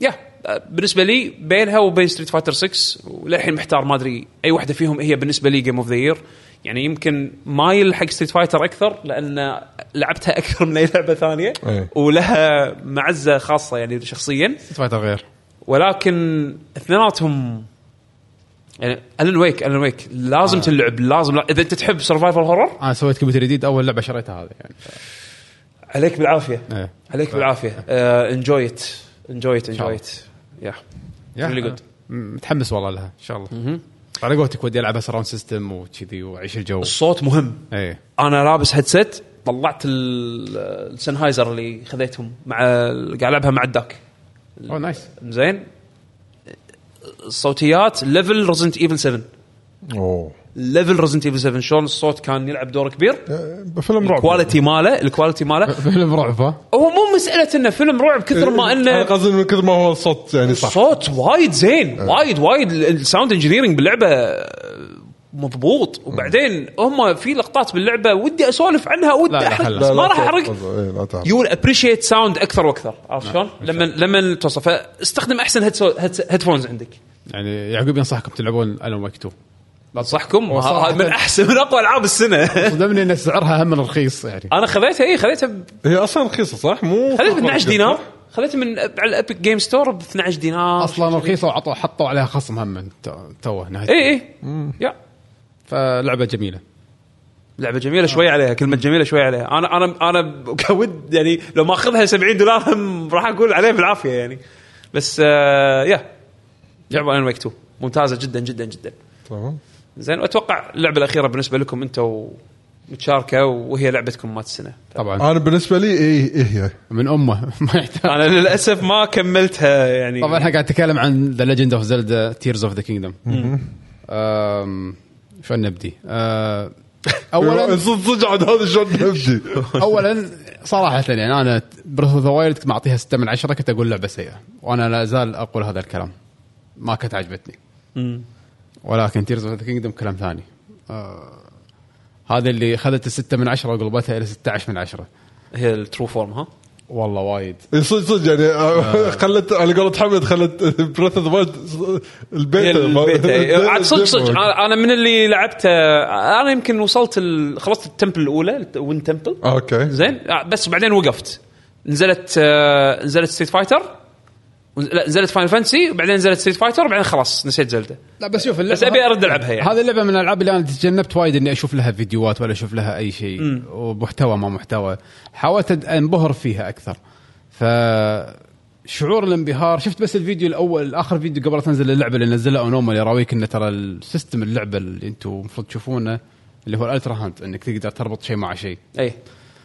yeah آه، بالنسبة لي بينها وبين Street Fighter 6 وللحين محتار ما أدري أي واحدة فيهم هي بالنسبة لي game of the year يعني يمكن مايل حق Street Fighter أكثر لأن لعبتها أكثر من أي لعبة ثانية إيه. ولها معزة خاصة يعني شخصيا. Fighter غير. ولكن اثنيناتهم يعني Alan Wake Alan Wake لازم آه. تلعب لازم لا. إذا أنت تحب survival horror أنا سويت كمبيوتر جديد أول لعبة شريتها هذه يعني. عليك بالعافية. إيه. عليك بالعافية. enjoy it enjoy it enjoy it yeah. م- متحمس والله لها إن شاء الله. على قولتك ودي العبها surround system وكذي وأعيش الجو. الصوت مهم. إيه. أنا لابس headset طلعت ال- ال Sennheiser اللي خذيتهم مع قاعد ألعبها مع ال DAC أوه nice زين. الصوتيات level Resident Evil 7 أوه. level Resident Evil 7 شلون الصوت كان يلعب دور كبير؟ فيلم رعب. ال quality ماله ال quality ماله. فيلم رعب ها؟ هو مو مسألة إنه فيلم رعب كثر ما أنا إنه قصدي من كثر ما هو الصوت يعني صح. صوت وايد زين وايد وايد. ال sound engineering باللعبة مضبوط. وبعدين هم في لقطات باللعبة ودي أسولف عنها ودي أحرق. بس ما راح. أحرق. you appreciate sound أكثر وأكثر. عرفت شلون؟ لما لما توصل فاستخدم أحسن headphones عندك. يعني يعقوب ينصحكم تلعبون Alan Wake 2 انصحكم هو صراحة- هذا من احسن من أقوى ألعاب السنة. صدمني ان سعرها هم من رخيص يعني. أنا خذيتها اي خذيتها ب- هي أصلا رخيصة صح؟ مو خذيتها ب 12 دينار. خذيتها من على ال Epic Games Store ب 12 دينار. أصلا رخيصة وعطوا حطوا عليها خصم هم من تو- توه نهاية. اي اي yeah. فلعبة جميلة. لعبة جميلة شوي عليها كلمة جميلة شوي عليها. أنا أنا أنا could يعني لو ماخذها 70 دولار هم راح أقول عليها بالعافية يعني. بس آه يا. لعبه Alan Wake 2 ممتازة جدا جدا جدا. تمام. زين وأتوقع اللعبة الأخيرة بالنسبة لكم أنتم متشاركة وهي لعبتكم مالت السنة. طبعا. أنا بالنسبة لي إيه إيه هي. من أمه. ما يحتاج. أنا للأسف ما كملتها يعني. طبعا إحنا قاعد نتكلم عن The Legend of Zelda Tears of the Kingdom شو نبدي؟ آه، اولا صدق صدق عاد هذا شلون نمشي اولا صراحة يعني أنا Breath of the Wild كنت معطيها 6 من 10 كنت أقول لعبة سيئة وأنا لا زال أقول هذا الكلام. ما كانت عجبتني. ولكن Tears of the Kingdom كلام ثاني. آه هذا اللي اخذت 6 من 10 وقلبتها إلى 16 من 10 هي ال true form ها؟ والله وايد. صدق صدق يعني آه، خلت على قولة حمد خلت Breath of the ال beta. هي البيت إيه. عاد صدق صدق أنا من اللي لعبته أنا يمكن وصلت ال... خلصت ال temple الأولى wind temple أوكي. زين آه، بس بعدين وقفت. نزلت آه، نزلت Street Fighter لا نزلت Final Fantasy وبعدين نزلت Street Fighter وبعدين خلاص نسيت Zelda لا بس شوف بس أبي أرد ألعبها يعني. هذه اللعبة من الألعاب اللي أنا تجنبت وايد إني أشوف لها فيديوهات ولا أشوف لها أي شيء ومحتوى ما محتوى. حاولت انبهر فيها أكثر. ف شعور الانبهار شفت بس الفيديو الأول آخر فيديو قبل تنزل اللعبة اللي نزلها اونوما يراويك انه ترى ال system اللعبة اللي أنتم المفروض تشوفونه اللي هو ال Ultrahand إنك تقدر تربط شيء مع شيء. أي.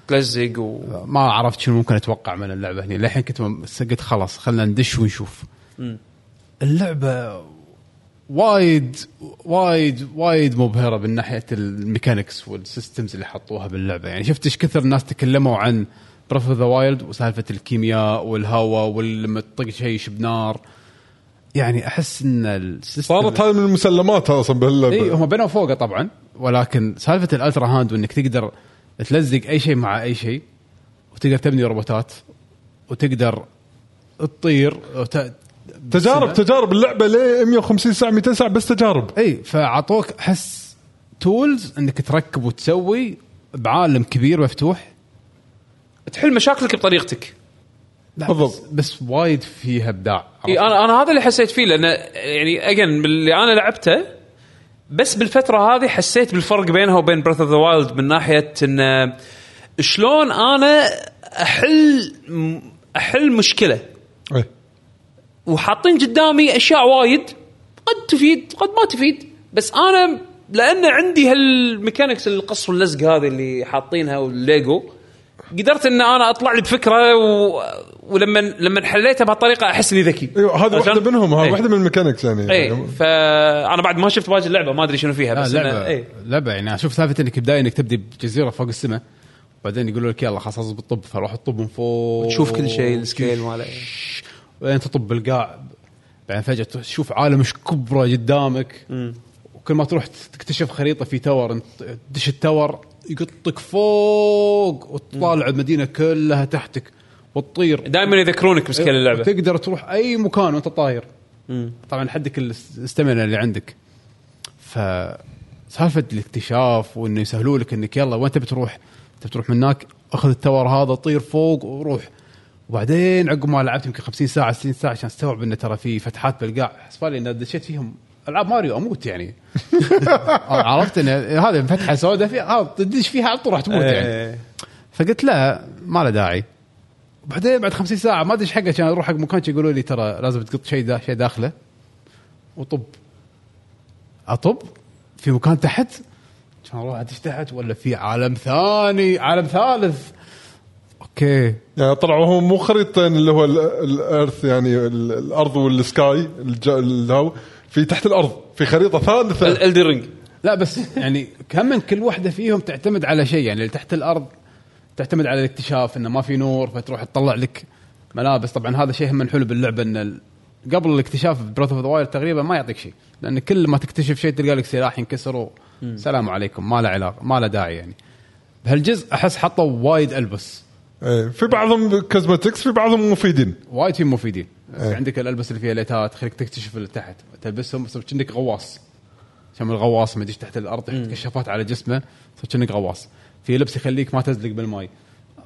تلزق و ما عرفت شنو ممكن أتوقع من اللعبة هنا للحين كنت م- قلت خلاص خلينا ندش ونشوف. اللعبة وايد وايد وايد مبهرة من ناحية ال mechanics وال systems اللي حطوها باللعبة. يعني شفت إيش كثر الناس تكلموا عن Breath of the Wild وسالفة الكيمياء والهواء ولما تطق شيء يشب نار يعني أحس إن ال system صارت هذه من المسلمات أصلا باللعبه اي هم بنوا فوقه طبعا ولكن سالفة ال Ultrahand وإنك تقدر تلزق أي شيء مع أي شيء وتقدر تبني روبوتات وتقدر تطير وت... تجارب تجارب. اللعبة ليه 150 ساعة 200 ساعة بس تجارب. إي فأعطوك احس tools إنك تركب وتسوي بعالم كبير مفتوح. تحل مشاكلك بطريقتك. لا بالضبط. بس, بس وايد فيها إبداع إي أنا أنا هذا اللي حسيت فيه لأن يعني اجين باللي أنا لعبته بس بالفترة هذه حسيت بالفرق بينها وبين Breath of the Wild من ناحية إن شلون أنا أحل أحل مشكلة إيه. وحاطين قدامي أشياء وايد قد تفيد قد ما تفيد بس أنا لأن عندي هال mechanics القص واللزق هذه اللي حاطينها والليجو قدرت إن أنا أطلع لي بفكرة و... ولما لما حليتها بهالطريقة أحس إني ذكي. أيوه هذه واحدة منهم هذه إيه. واحدة من ال mechanics يعني. اي فانا بعد ما شفت باقي اللعبه ما أدري شنو فيها بس لعبة إيه. لعبة يعني أشوف سالفة إنك بداية إنك تبدي بجزيرة فوق السماء بعدين يقولوا لك يلا خلاص اضبط طب فروح تطب من فوق. تشوف كل شيء ال scale ماله. بعدين تطب بالقاع بعدين فجأة تشوف عالم إيش كبرة قدامك. وكل ما تروح تكتشف خريطة في tower تدش ال tower يقطك فوق وتطالع المدينة كلها تحتك وتطير. دائما يذكرونك ب scale اللعبة. تقدر تروح أي مكان وأنت طاير. طبعا حدك ال stamina اللي عندك. ف سالفة الاكتشاف وإنه يسهلوا لك إنك يلا وين تبي تروح؟ تبي تروح من هناك؟ أخذ ال tower هذا طير فوق وروح. وبعدين عقب ما لعبت يمكن 50 ساعة 60 ساعة عشان استوعب إنه ترى في فتحات بالقاع حسبالي ان دشيت فيهم ألعاب ماريو أموت يعني. عرفت إن هذا فتحه سوداء فيها آه، تدش فيها على طول راح تموت يعني. إيه. فقلت لا ما له داعي. وبعدين بعد 50 ساعة ما أدري إيش حقه عشان أروح حق مكان يقولوا لي ترى لازم تقط شيء دا شيء داخله. وطب. أطب؟ في مكان تحت؟ عشان أروح أدش تحت ولا في عالم ثاني؟ عالم ثالث. أوكي. يعني طلعوا هو مو خريطتين اللي هو ال- ال Earth يعني ال- الأرض وال sky الهو في تحت الأرض في خريطة ثالثة. Elden Ring لا بس يعني كم من كل واحدة فيهم تعتمد على شيء؟ يعني اللي تحت الأرض تعتمد على الاكتشاف إنه ما في نور فتروح تطلع لك ملابس. طبعا هذا شيء هم حلو باللعبة إن قبل الاكتشاف Breath of the تقريبا ما يعطيك شيء لأن كل ما تكتشف شيء تلقى لك سلاح ينكسر سلام عليكم ما له علاقة ما له داعي يعني. بهالجزء أحس حطوا وايد ألبس. إيه، في بعضهم cosmetics في بعضهم مفيدين. وايد فيهم مفيدين. إيه. عندك الألبس اللي فيها ليتات تخليك تكتشف اللي تحت. تلبسهم تصير كأنك غواص. عشان من الغواص ما يدش تحت الأرض يحط كشافات على جسمه كأنك غواص. في لبس يخليك ما تزلق بالماء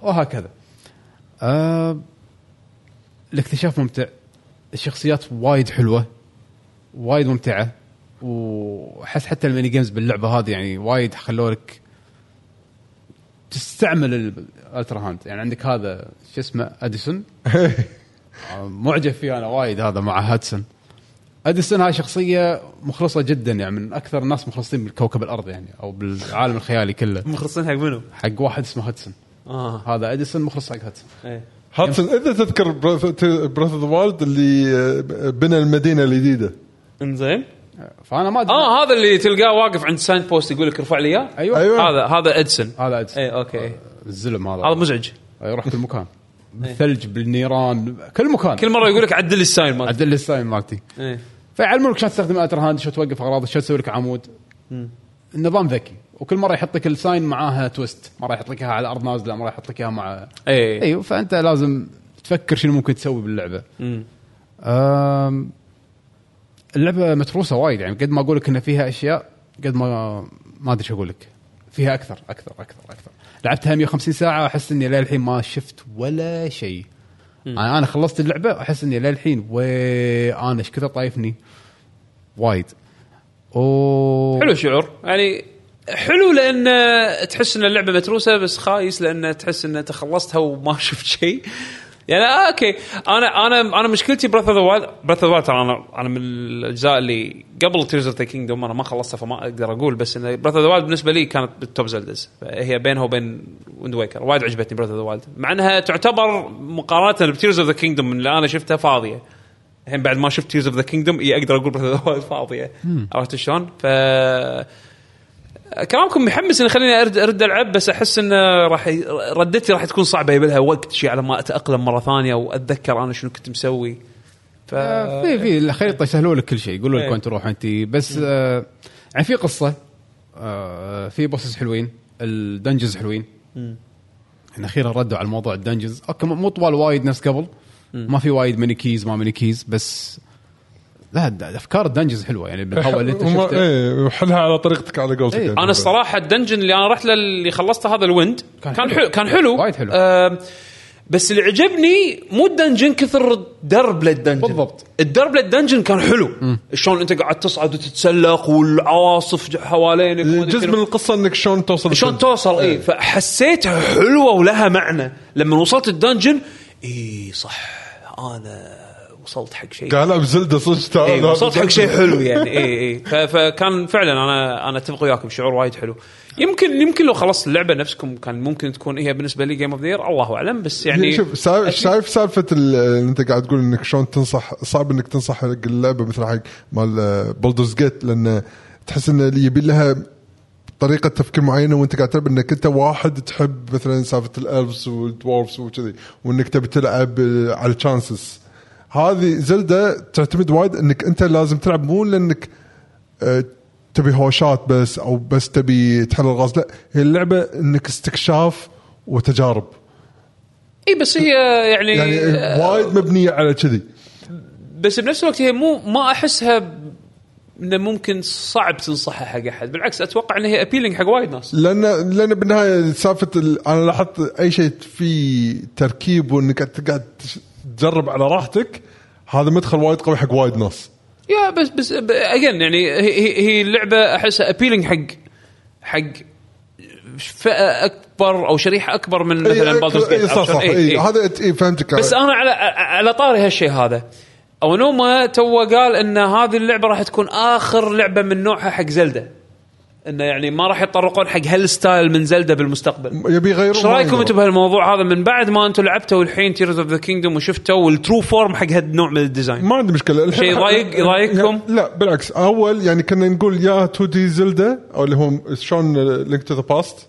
وهكذا. آه الاكتشاف ممتع. الشخصيات وايد حلوة وايد ممتعة. وأحس حتى ال mini games باللعبة هذه يعني وايد خلوا لك تستعمل ال Ultrahand يعني عندك هذا شو اسمه اديسون معجب فيه أنا وايد هذا مع هادسون. اديسون هاي شخصية مخلصة جدا يعني من أكثر الناس مخلصين بالكوكب الأرض يعني أو بالعالم الخيالي كله. مخلصين حق منو؟ حق واحد اسمه هادسون. آه. هذا اديسون مخلص حق هادسون. إيه. هادسون إذا تذكر Breath of the Wild اللي آه، بنى المدينة الجديدة. إنزين. فأنا ما أدري. آه هذا اللي تلقاه واقف عند sign post يقول لك ارفع لي إياه؟ أيوه. أيوة. هذا هذا اديسون هذا أدس. اي okay. الزلم هذا. هذا مزعج. يروح كل مكان بالثلج بالنيران كل مكان. كل مرة يقول لك عدل ال sign مالتي. عدل ال sign مالتي. إيه. فيعلمونك شلون تستخدم ال Ultrahand شلون توقف أغراض شلون تسوي لك عمود. النظام ذكي. وكل مرة يحط لك ال sign معاها twist مرة يحط لك إياها على الأرض نازلة مرة يحط لك إياها مع اي أيوه فأنت لازم تفكر شنو ممكن تسوي باللعبة. مم. أم اللعبة متروسة وايد يعني قد ما أقول لك إن فيها أشياء قد ما ما أدري شو أقول لك فيها أكثر أكثر أكثر أكثر. لعبتها 150 ساعة احس إني للحين ما شفت ولا شيء. أنا أنا خلصت اللعبة احس إني للحين وي أنا إيش كثر طايفني؟ وايد. و حلو شعور. يعني حلو لأن تحس إن اللعبة متروسة بس خايس لأن تحس إن انت خلصتها وما شفت شيء. يعني آه okay. أنا أنا أنا مشكلتي Breath of the Wild Breath of the ترى أنا أنا من الأجزاء اللي قبل Tears of the Kingdom أنا ما خلصتها فما أقدر أقول بس إن Breath of the Wild بالنسبة لي كانت بال top Zeldas هي بينها وبين Wind Waker وايد عجبتني Breath of the Wild مع إنها تعتبر مقارنة ب Tears of the Kingdom اللي أنا شفتها فاضية. الحين بعد ما شفت Tears of the Kingdom أقدر أقول Breath of the Wild فاضية. عرفت شلون؟ ف كلامكم محمس ان يخليني ارد أرد ألعب بس أحس انه راح ي- ردتي راح تكون صعبة يبي لها وقت شيء على ما أتأقلم مرة ثانية وأتذكر أنا شنو كنت مسوي. ف في في الخريطه يسهلوا لك كل شيء يقولوا لك إيه. وين تروح أنت. بس آه يعني في قصة آه في bosses حلوين ال dungeons حلوين. ان أخيرا ردوا على موضوع ال dungeons. okay مو طوال وايد نفس قبل ما في وايد many keys ما many keys بس لا أفكار ال dungeons حلوة يعني اللي أنت شفته إيه وحلها على طريقتك على قولتك إيه. يعني. أنا الصراحة ال dungeon اللي أنا رحت له اللي خلصته هذا ال wind كان كان حلو. حلو كان حلو وايد حلو. آه بس اللي عجبني مو ال dungeon كثر الدرب لل dungeon بالضبط. الدرب لل dungeon كان حلو شلون أنت قاعد تصعد وتتسلق والعواصف حوالينك أدري جزء. من القصة إنك شلون توصل شلون. توصل اي فحسيتها حلوة ولها معنى لما وصلت ال dungeon اي صح أنا وصلت حق شيء. قاعد العب زلدة صدق اي هذا وصلت حق شيء. حلو يعني. اي اي فكان فعلا أنا أنا أتفق وياكم شعور وايد حلو. يمكن يمكن لو خلصت اللعبة نفسكم كان ممكن تكون هي بالنسبة لي جيم اوف ذا الله أعلم بس يعني شوف شايف سالفة أنت قاعد تقول إنك شلون تنصح صعب إنك تنصح حق اللعبة مثل حق مال بولدرز جيت لأن تحس إن اللي يبي لها طريقة تفكير معينة وأنت قاعد تلعب إنك أنت واحد تحب مثلا سالفة الالفز والدورفز وكذي وإنك تبي تلعب آه، على الشانسز هذه زلدة تعتمد وايد إنك أنت لازم تلعب مو لأنك آه، تبي هوشات بس أو بس تبي تحل الغاز لا هي اللعبة إنك استكشاف وتجارب. إي بس هي يعني, يعني آه، وايد مبنية على كذي. بس بنفس الوقت هي مو ما أحسها إنه ممكن صعب تنصحها حق أحد بالعكس أتوقع إن هي appealing حق وايد ناس. لأن لأن بالنهاية سالفة ال- أنا لاحظت أي شيء في تركيب وإنك قاعد تجرب على راحتك هذا مدخل وايد قوي حق وايد ناس. yeah بس بس again يعني هي هي- اللعبه احسها appealing حق حق فئة أكبر أو شريحة أكبر من مثلا Baldur's إي، صح صح. هذا فهمتك بس أنا على على طاري هالشيء هذا. أونوما too قال إن هذه اللعبة راح تكون آخر لعبة من نوعها حق زلده إنه يعني ما راح يتطرقون حق هال style من زلدة بالمستقبل. يبي يغيرون إيش رأيكم أنتم بهالموضوع هذا؟ من بعد ما أنتم لعبتوا الحين Tears of the Kingdom وشفتوا ال true form حق هالنوع من ال design ما عندي مشكلة. الحين- شيء يضايق- يضايقكم؟ لا بالعكس. أول يعني كنا نقول يا 2D Zelda أو اللي هو شلون Link to the Past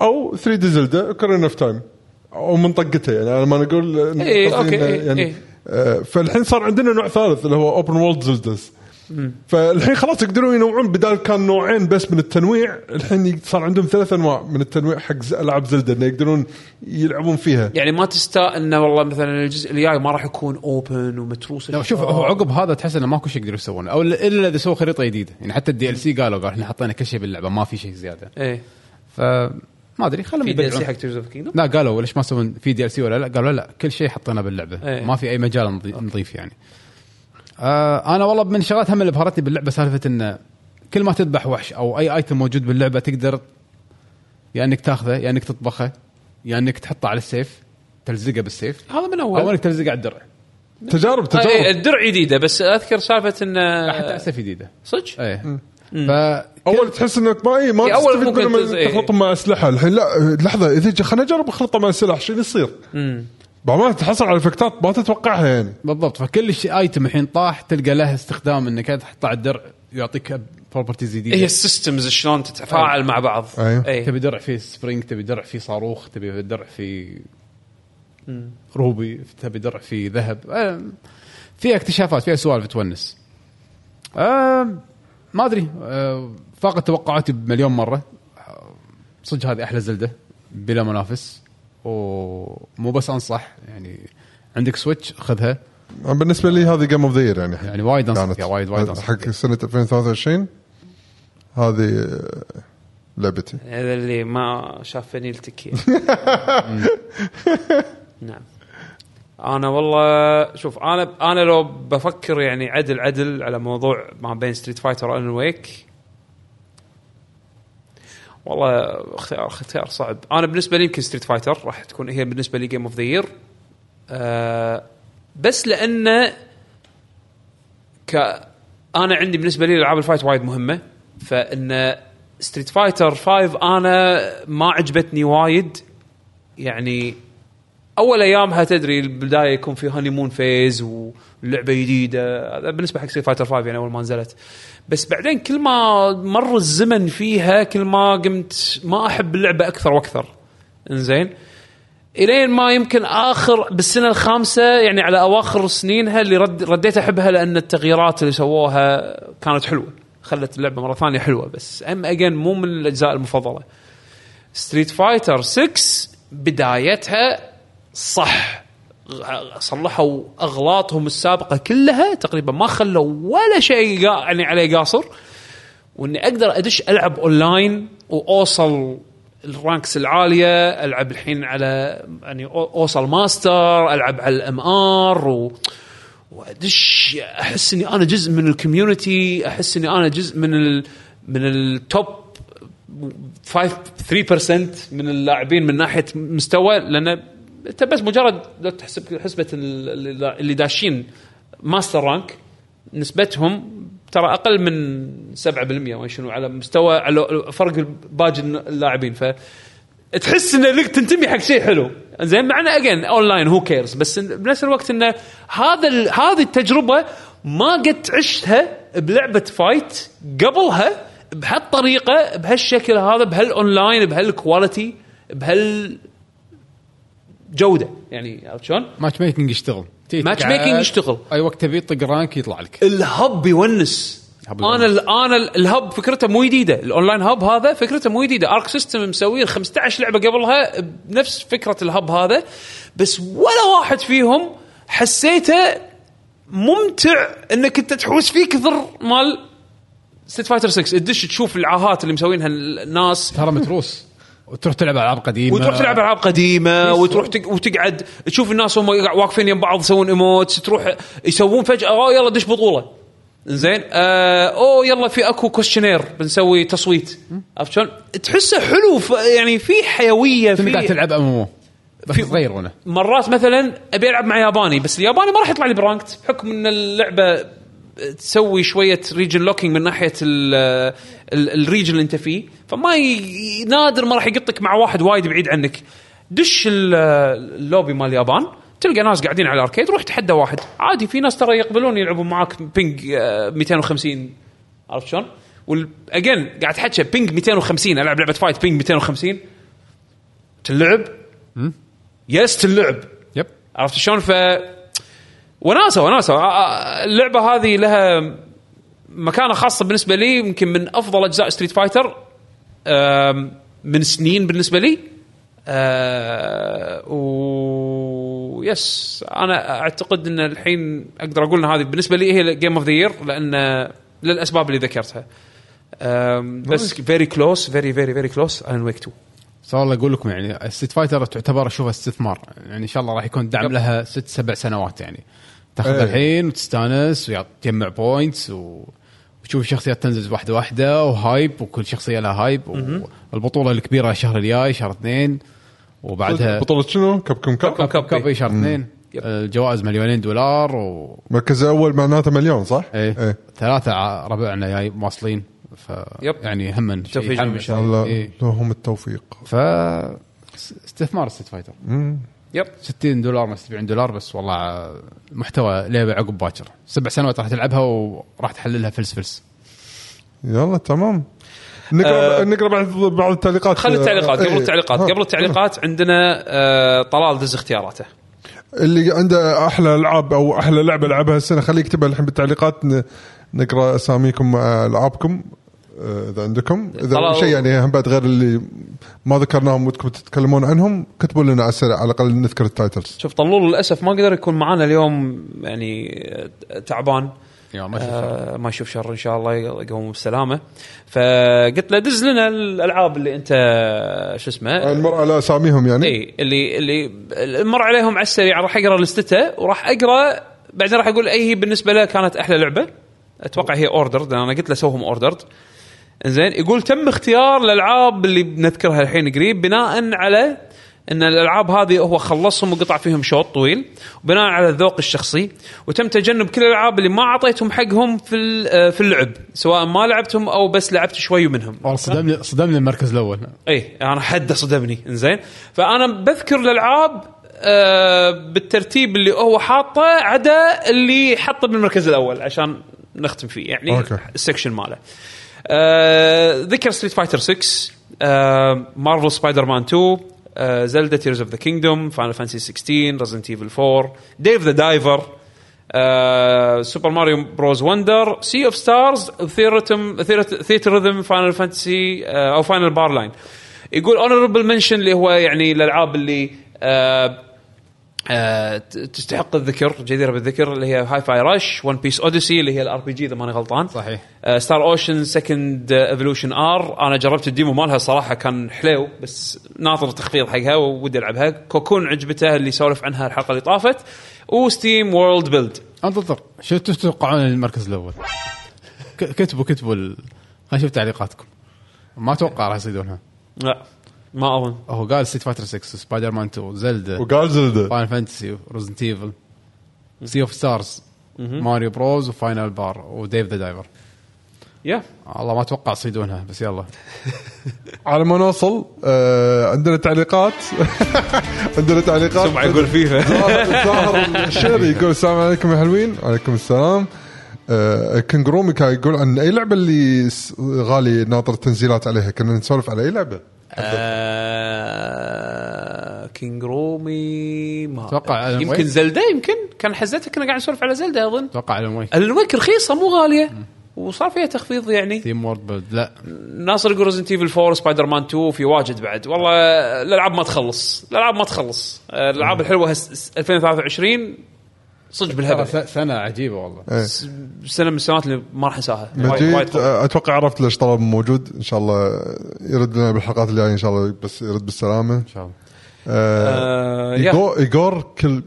أو 3D Zelda Ocarina of Time أو منطقته يعني. أنا ما نقول إيه، okay، إنه إيه، يعني إيه. آه، فالحين صار عندنا نوع ثالث اللي هو open world Zeldas فالحين خلاص يقدرون ينوعون بدال كان نوعين بس من التنويع الحين صار عندهم ثلاث أنواع من التنويع حق ألعاب زلدا إنه يقدرون يلعبون فيها. يعني ما تستاء إنه والله مثلا الجزء الجاي ما راح يكون اوبن ومتروس لا شوف هو عقب هذا تحس إنه ماكو شيء يقدروا يسوونه. أو الا إذا سووا خريطة جديدة. يعني حتى الدي إل سي قالوا قال إحنا حطينا كل شيء باللعبة ما في شيء زيادة. إيه. فما أدري خلهم في دي ال سي يبدعون حق تيرز اوف كينجدوم لا قالوا ليش ما يسوون في دي ال سي ولا لا؟ قالوا لا كل شيء حطينا باللعبة. إيه. ما في أي مجال نضي- نضيف يعني. آه أنا والله من الشغلات هم اللي بهرتني باللعبة سالفة انه كل ما تذبح وحش أو أي ايتم موجود باللعبة تقدر يا إنك تاخذه يا إنك تطبخه يا إنك تحطه على السيف تلزقه بالسيف. هذا من أو اول إنك تلزقه على الدرع. تجارب آه، تجارب. إيه، الدرع جديدة بس أذكر سالفة انه حتى اسف جديدة. صدق؟ إيه. ف أول تحس إنك ما اي ما إي، أول تستفيد ممكن منهم تز- إي. تخلطهم مع أسلحة. الحين لا لحظة إذا خليني اجرب اخلطه مع سلاح شو اللي يصير؟ بعد ما تحصل على افكتات ما تتوقعها يعني. بالضبط. فكل شيء ايتم الحين طاح تلقى له استخدام إنك تحطه على الدرع يعطيك properties جديدة. هي ال systems شلون تتفاعل مع بعض. أيوه. اي تبي درع فيه spring تبي درع فيه صاروخ تبي درع فيه ruby تبي درع فيه ذهب. آه، فيها اكتشافات فيها سوالف تونس. آه، ما أدري. آه، فاقت توقعاتي بمليون مرة. صدق هذه أحلى زلدة بلا منافس. ومو بس أنصح يعني عندك Switch خذها. بالنسبة لي هذه game of the year يعني. يعني وايد أنصح وايد وايد أنصح. حق. سنه 2023 هذه لعبتي. هذا اللي ما شاف فانيلتك نعم. أنا والله شوف أنا أنا لو بفكر يعني عدل عدل على موضوع ما بين Street Fighter و Alan Wake والله اختيار اختيار صعب. أنا بالنسبة لي يمكن Street Fighter راح تكون هي بالنسبة لي game of the year بس لأنه ك أنا عندي بالنسبة لي العاب ال fight وايد مهمة. فإن Street Fighter 5 أنا ما عجبتني وايد. يعني أول ايامها تدري البداية يكون في honeymoon phase ولعبة جديدة. هذا بالنسبة حق Street Fighter 5 يعني أول ما نزلت. بس بعدين كل ما مر الزمن فيها كل ما قمت ما أحب اللعبة أكثر وأكثر. إنزين؟ إلين ما يمكن آخر بالسنة الخامسة يعني على أواخر سنينها اللي رد رديت أحبها لأن التغييرات اللي سووها كانت حلوة. خلت اللعبة مرة ثانية حلوة بس. أم again مو من الأجزاء المفضلة. Street Fighter 6 بدايتها صح. صلحوا أغلاطهم السابقة كلها تقريبا ما خلوا ولا شيء يعني عليه قاصر. وإني أقدر أدش ألعب أونلاين وأوصل ال ranks العالية ألعب الحين على يعني أوصل ماستر ألعب على ال MR و وأدش أحس إني أنا جزء من ال community أحس إني أنا جزء من ال من ال top 5 3% من اللاعبين من ناحية مستوى لأن أنت بس مجرد لو تحسب حسبة ال- اللي داشين master rank نسبتهم ترى أقل من 7% ما شنو على مستوى على فرق باقي اللاعبين. ف تحس إن لك تنتمي حق شيء حلو. زين مع انه again online هو curse بس بنفس الوقت انه هذا هذه التجربة ما قد عشتها بلعبة fight قبلها بهالطريقة بهالشكل هذا بهالاونلاين بهال quality بهال جودة. يعني عرفت شلون؟ matchmaking يشتغل matchmaking يشتغل. أي وقت تبي طق rank يطلع لك. ال hub يونس. أنا ال أنا ال- ال hub فكرته مو جديدة. ال online hub هذا فكرته مو جديدة. Arc System مسوين 15 لعبة قبلها بنفس فكرة ال hub هذا. بس ولا واحد فيهم حسيته ممتع إنك أنت تحوس فيه كثر مال Street Fighter 6 تدش تشوف العاهات اللي مسوينها الناس. ترى متروس. وتروح تلعب ألعاب قديمة. وتروح تلعب ألعاب قديمة وتروح تق... وتقعد تشوف الناس هم واقفين يم بعض يسوون emotes تروح يسوون فجأة أوه يلا دش بطولة. زين؟ آه أوه يلا في أكو question بنسوي تصويت. عرفت شلون؟ تحسه حلو ف... يعني في حيوية كنت قاعد في تلعب ام ام بس في- صغير وأنا مرات مثلا أبي ألعب مع ياباني بس الياباني ما راح يطلع لي ب ranked بحكم إن اللعبة تسوي شوية region locking من ناحية ال- ال- ال region اللي انت فيه. فما ي... نادر ما راح يقطك مع واحد وايد بعيد عنك. دش ال- اللوبي مال اليابان تلقى ناس قاعدين على ال arcade روح تحدى واحد. عادي في ناس ترى يقبلون يلعبون معاك ping آه، 250 عرفت شلون؟ و again قاعد تحكي ping 250 ألعب لعبة fight ping 250 تلعب؟ yes تلعب. yep عرفت شلون؟ ف وناسة وناسة. اللعبة هذه لها مكانة خاصة بالنسبة لي يمكن من أفضل أجزاء Street Fighter من سنين بالنسبة لي. و yes أنا أعتقد إن الحين أقدر أقول إن هذه بالنسبة لي هي game of the year لأن للأسباب اللي ذكرتها. بس very close very very very close Alan Wake 2 بس والله أقول لكم يعني ال Street Fighter تعتبر اشوفها استثمار. يعني إن شاء الله راح يكون دعم yep. لها ست سبع سنوات يعني. تاخذ إيه. الحين وتستانس وتجمع points و... وتشوف الشخصيات تنزل واحدة واحدة و hype وكل شخصية لها hype والبطولة الكبيرة الشهر الجاي شهر اثنين. وبعدها بطولة شنو؟ Capcom Cup Cup Cup Cup إي شهر اثنين. الجوائز مليونين دولار و مركز الأول معناته مليون صح؟ إيه, إيه. ثلاثة ربعنا جاي واصلين ف yep. يعني هم إن شاء الله إيه. لهم التوفيق. ف استثمار Street Fighter yep 60 دولار ما 70 دولار بس والله محتوى لعبة عقب باكر. سبع سنوات راح تلعبها وراح تحللها فلس فلس يلا تمام. نقرأ نقرأ بعد بعض التعليقات. خلي التعليقات آه، قبل إيه. التعليقات. قبل التعليقات عندنا آه، طلال دز اختياراته. اللي عنده أحلى ألعاب أو أحلى لعبة لعبها السنة خليه يكتبها الحين بالتعليقات. ن- نقرأ أساميكم مع ألعابكم. آه، إذا عندكم. إذا شيء يعني هم بعد غير اللي ما ذكرناهم ودكم تتكلمون عنهم كتبوا لنا على السريع على الأقل نذكر ال titles. شوف طلول للأسف ما قدر يكون معنا اليوم يعني تعبان. ما شفت آه ما يشوف شر إن شاء الله يقوم بالسلامه فقلت له دز لنا الألعاب اللي أنت شو اسمه؟ نمر على أساميهم يعني. اي اللي اللي مر عليهم على السريع راح أقرأ لستته وراح أقرأ بعدين راح أقول اي هي بالنسبة له كانت أحلى لعبة. أتوقع هي ordered لأن أنا قلت له سوهم ordered زين يقول تم اختيار الألعاب اللي بنذكرها الحين قريب بناء على إن الألعاب هذه هو خلصهم وقطع فيهم شوط طويل وبناء على الذوق الشخصي وتم تجنب كل الألعاب اللي ما أعطيتهم حقهم في آه، في اللعب سواء ما لعبتهم أو بس لعبت شوي منهم. والله صدمني صدمني المركز الأول. اي أنا حده صدمني إنزين. فأنا بذكر الألعاب آه بالترتيب اللي هو حاطه عدا اللي حطه بالمركز الأول عشان نختم فيه يعني okay. ال section ماله. ذكر Street Fighter 6 آه Marvel Spider-Man 2 آه Zelda Tears of the Kingdom Final Fantasy 16 Resident Evil 4 Dave the Diver Super Mario Bros Wonder Sea of Stars Theatrhythm Final Fantasy أو Final Bar Line يقول honorable mention اللي هو يعني الألعاب اللي آه آه تستحق الذكر جديرة بالذكر اللي هي Hi-Fi Rush One Piece Odyssey اللي هي ال RPG إذا ماني غلطان. صحيح. Star Ocean Second Evolution R أنا جربت ال demo مالها صراحة كان حلو بس ناطر تخفيض حقها ودي ألعبها. Cocoon عجبته اللي سولف عنها الحلقة اللي طافت. و SteamWorld Build انتظر شو تتوقعون المركز الأول؟ كتبوا كتبوا ال... خلينا نشوف تعليقاتكم. ما أتوقع راح يصيدونها. لا. ما أظن. هو قال Street Fighter 6 سبايدر مان 2 زلدا وقال زلده Final Fantasy Resident Evil Sea of Stars Mario Bros و Final Bar و Dave the Diver يا. والله ما أتوقع يصيدونها بس يلا. على ما نوصل آه عندنا تعليقات. عندنا تعليقات. سمع يقول فيفا. ظاهر ظاهر الشيري يقول السلام عليكم يا حلوين. وعليكم السلام. آه كنجروميكا يقول عن أي لعبة اللي غالي ناطر التنزيلات عليها كنا نسولف على أي لعبة. آه كينج رومي ما ألان يمكن. زلدا يمكن. كان حزتها كنا قاعد نسولف على زلدا أظن. أتوقع الون ويك رخيصة مو غالية. وصار فيها تخفيض يعني. تيم وورد بيلد لا. ناصر يقول ريزنت ايفل 4 سبايدر مان 2 في واجد بعد. والله الألعاب ما تخلص. الألعاب ما تخلص. الألعاب الحلوة هس 2023 صدق بالهبل س- سنة عجيبة والله إيه. سنة من السنوات اللي ما راح أنساها مجيد. آه، أتوقع عرفت ليش طلب موجود إن شاء الله يرد لنا بالحلقات الجاية إن شاء الله بس يرد بالسلامة إن شاء الله آه، يا. ايجور ايجور كل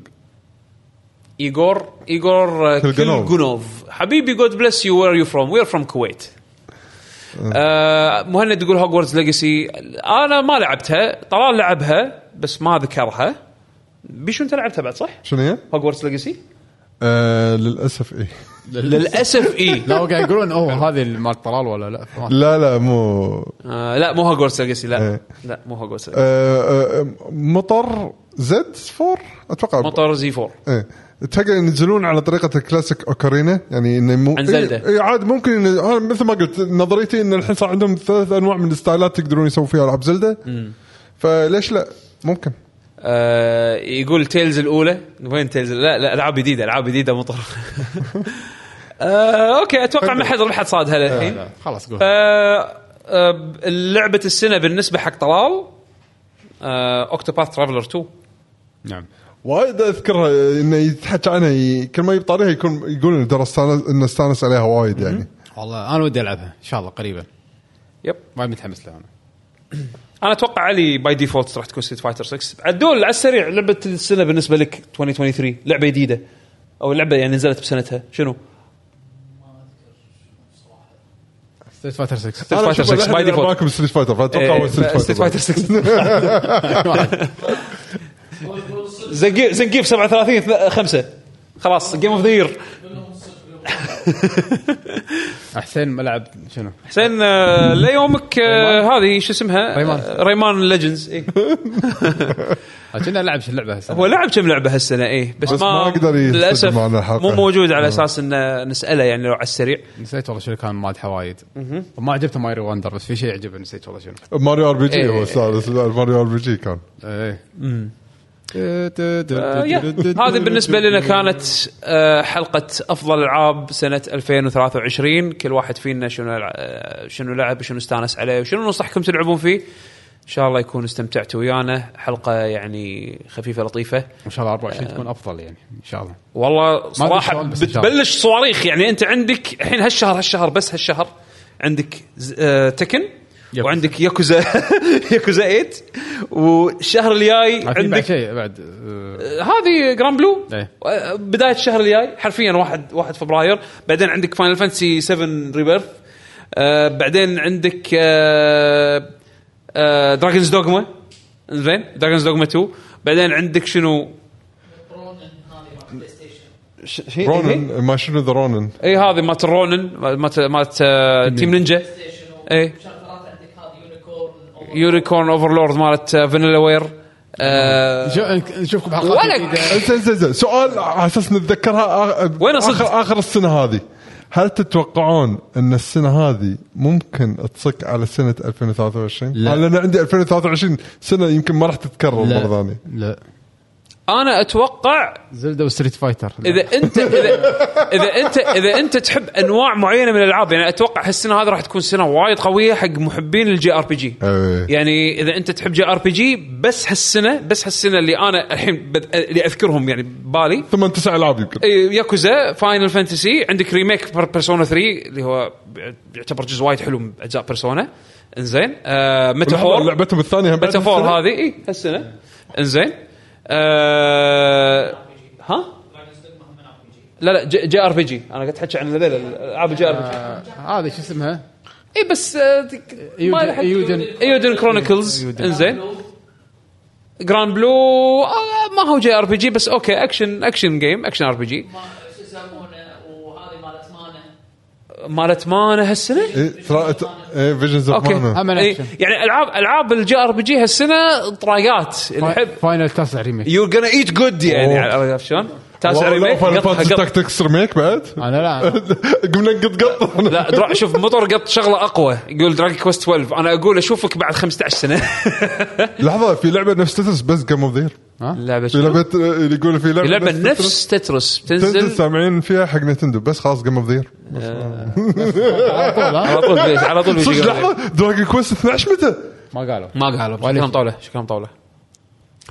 ايجور ايجور آه، كلجنوف. حبيبي جود بليس يو وير يو فروم وير فروم كويت آه مهند يقول هوجوردز ليجاسي أنا ما لعبتها طلال لعبها بس ما ذكرها بيشو أنت لعبتها بعد صح؟ شنو هي؟ Hogwarts Legacy؟ آه للأسف إيه. للأسف اي لا هو قاعد يقولون أوه هذه مال طلال ولا لا؟ لا لا مو. آه لا مو Legacy لا. إيه. لا مو هوجوردز آه آه مطر زد 4 أتوقع. موتور زي 4 إيه. تلقى ينزلون على طريقة ال classic Ocarina يعني إنه مو عن زلدة. إيه إيه عاد ممكن إن مثل ما قلت نظريتي إن الحين صار عندهم ثلاث أنواع من الستايلات يقدرون يسوون فيها ألعاب زلدة. فليش لا؟ ممكن. آه يقول Tales الأولى. وين Tales؟ لا لا ألعاب جديدة ألعاب جديدة مطر آه okay أتوقع ما حد ما حد صادها للحين لا، خلاص قول. آه آه لعبة السنة بالنسبة حق طلال آه Octopath Traveler 2 نعم. وايد أذكرها إنه يتحكى عنها كل ما يبطاريها يكون يقول ترى استانس إنه استانس عليها وايد يعني. والله أنا ودي ألعبها إن شاء الله قريبا. Yep. وايد متحمس لها أنا. أنا أتوقع علي by default راح تكون Street Fighter 6 عدول على السريع لعبة السنة بالنسبة لك 2023 لعبة جديدة؟ أو لعبة يعني نزلت بسنتها شنو؟ Street Fighter 6 Street Fighter 6 by default معكم Street Fighter فأتوقع هو Street Fighter 6 زنقيف زنقيف 37 5 خلاص game of the year حسين ملعب شنو؟ حسين آه، ليومك آه، هذه شو اسمها؟ Rayman. آه، Rayman Legends إيه. كنا لعب شو اللعبة هسه هو لعب كم لعبة هالسنة إيه بس, بس ما, ما قدر يسجل للأسف. مو موجود على. أساس انه نسأله يعني لو على السريع نسيت والله شنو كان مادحه وايد وما عجبته Mario Wonder بس في شيء عجبه نسيت والله شنو Mario RPG إيه. هو السادس لا، Mario RPG كان إيه. هذه بالنسبة لنا كانت آه، حلقة أفضل ألعاب سنة 2023 كل واحد فينا شنو آه، شنو لعب وشنو استانس عليه وشنو ننصحكم تلعبون فيه. إن شاء الله يكون استمتعتوا ويانا. حلقة يعني خفيفة لطيفة. إن شاء الله 24 تكون أفضل يعني إن شاء الله. والله صراحة. بتبلش صواريخ يعني. أنت عندك الحين هالشهر هالشهر بس هالشهر عندك آه، Tekken. Yakuza. وعندك Yakuza. Yakuza 8 والشهر الجاي عندك شيء بعد آه، هذه Granblue إيه. آه، بداية الشهر الجاي حرفيا 1 1 فبراير. بعدين عندك Final Fantasy 7 Rebirth آه بعدين عندك آه آه Dragon's Dogma زين Dragon's Dogma 2 بعدين عندك شنو؟ Ronin ما شنو the Ronin اي هذه مالت ال Ronin مالت مالت آه، Team Ninja اي شهر ثلاثة عندك هذا Unicorn Unicorn Overlord مالت آه، Vanillaware آه شو- نشوفكم زين زين سؤال على أساس نتذكرها آ- وين صدق؟ اخر آخر السنة هذه هل تتوقعون أن السنة هذه ممكن تصك على سنة 2023؟ لا. لأن عندي 2023 سنة يمكن ما راح تتكرر. مرة ثانية لا أنا أتوقع زلدا و Street Fighter. إذا انت اذا إذا انت إذا أنت تحب أنواع معينة من الألعاب يعني أتوقع هالسنة هذه راح تكون سنة وايد قوية حق محبين ال JRPG. يعني إذا أنت تحب JRPG بس هالسنه بس هالسنة اللي أنا الحين بد... اللي أذكرهم يعني ببالي. ثمان تسع ألعاب يمكن. إيه، Yakuza Final Fantasy عندك remake Persona 3 اللي هو يعتبر جزء وايد حلو من أجزاء Persona إنزين. آه Metaphor لعبتهم الثانية Metaphor؟ هذه إي هالسنة. إنزين. آه ها؟ لا لا J, JRPG أنا قاعد أحكي عن هذول الالعاب ال JRPG آه، هذه شو اسمها؟ اي بس ما Eiyuden- Eiyuden Chronicles. إنزين جراند بلو آه، ما هو جي آر بي جي بس أوكي اكشن أكشن جيم أكشن آر بي جي ما شو يسمونه وهذه مالت مانا مالت مانا هالسنة إيه إيه فيجنز اوف مانا إيه،. يعني العاب العاب الجي ار بي جي هالسنة طراقات اللي يحب فاينل تاسع ريميك يو جونا ايت جود يعني. عرفت شلون؟ تاسع ريميك قطها قط تاكتكس ريميك بعد؟ أنا لا. قمنا نقط قط. لا درا شوف مطر قط شغلة أقوى. يقول دراجون كويست 12 أنا أقول أشوفك بعد 15 سنة. لحظة في لعبة نفس تترس بس جيم اوف ذير لعبة في؟ لعبة اللي يقول في لعبة لعبة. نفس تترس. تنزل؟ سامعين فيها حق نتندو بس خلاص جيم اوف ذير على طول على طول. لحظة دراجون كويست 12 متى؟ ما قالوا. ما قالوا. شكلهم طاوله شكلهم طاوله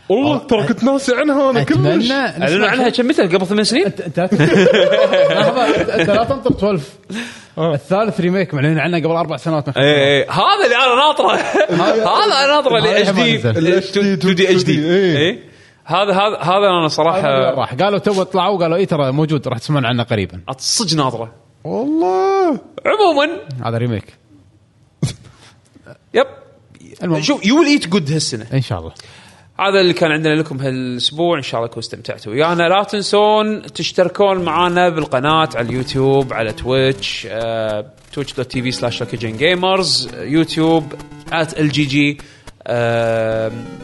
والله ترى كنت ناسي عنها أنا كلش. اتمنى أعلنوا عنها كم متى قبل ثمان سنين؟ انت أنت لا تنطر 12 الثالث ريميك معلنين عنه قبل أربع سنوات اي اي هذا اللي أنا ناطره. هذا أنا ناطره الاتش ما دي نزل. ال HD 2 دي اتش دي. إيه. اي هذا هذا هذا أنا صراحة راح. قالوا تو طلعوا قالوا اي ترى موجود راح تسمعون عنه قريبا. صدق ناطره. والله. عموما هذا ريميك. يب. المهم. شوف يو ويل ايت جود هالسنة. إن شاء الله. هذا اللي كان عندنا لكم هالأسبوع. إن شاء الله تكونوا استمتعتوا ويانا. لا تنسون تشتركون معنا بالقناة على اليوتيوب على تويتش آه، تويتش dot TV slash gamers يوتيوب at ال GG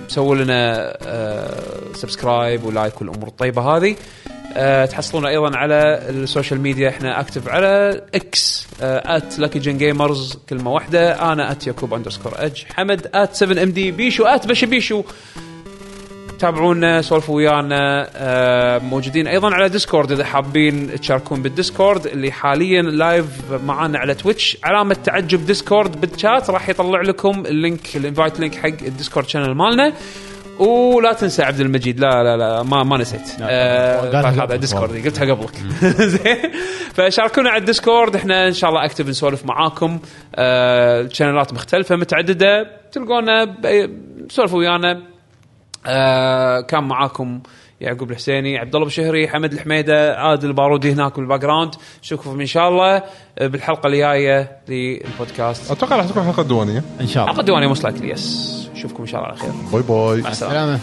سووا لنا آه، subscribe و like والأمور الطيبة هذه. آه، تحصلون أيضا على ال social media. إحنا active على إكس at جن gamers كلمة واحدة. أنا at يعقوب underscore H حمد at 7MD بيشو at بشا بيشو تابعونا سولفوا ويانا آه، موجودين أيضا على ديسكورد إذا حابين تشاركون بالديسكورد اللي حاليا live معانا على تويتش علامة تعجب ديسكورد بالشات راح يطلع لكم ال link ال invite link حق الديسكورد channel مالنا. ولا تنسى عبد المجيد لا لا لا ما ما نسيت. آه هذا. ديسكورد قلتها قبلك. زين. فشاركونا على الديسكورد إحنا إن شاء الله active نسولف معاكم. آه channelات مختلفة متعددة. تلقونا سولفوا ويانا. آه كان معاكم يعقوب الحسيني عبد الله بشهري حمد الحميدة عادل بارودي هناك بال background نشوفكم إن شاء الله آه، بالحلقة الجاية للبودكاست. أتوقع راح تكون حلقة ديوانية. إن شاء الله. حلقة ديوانية مش likely yes نشوفكم إن شاء الله على خير. bye bye. مع السلامة.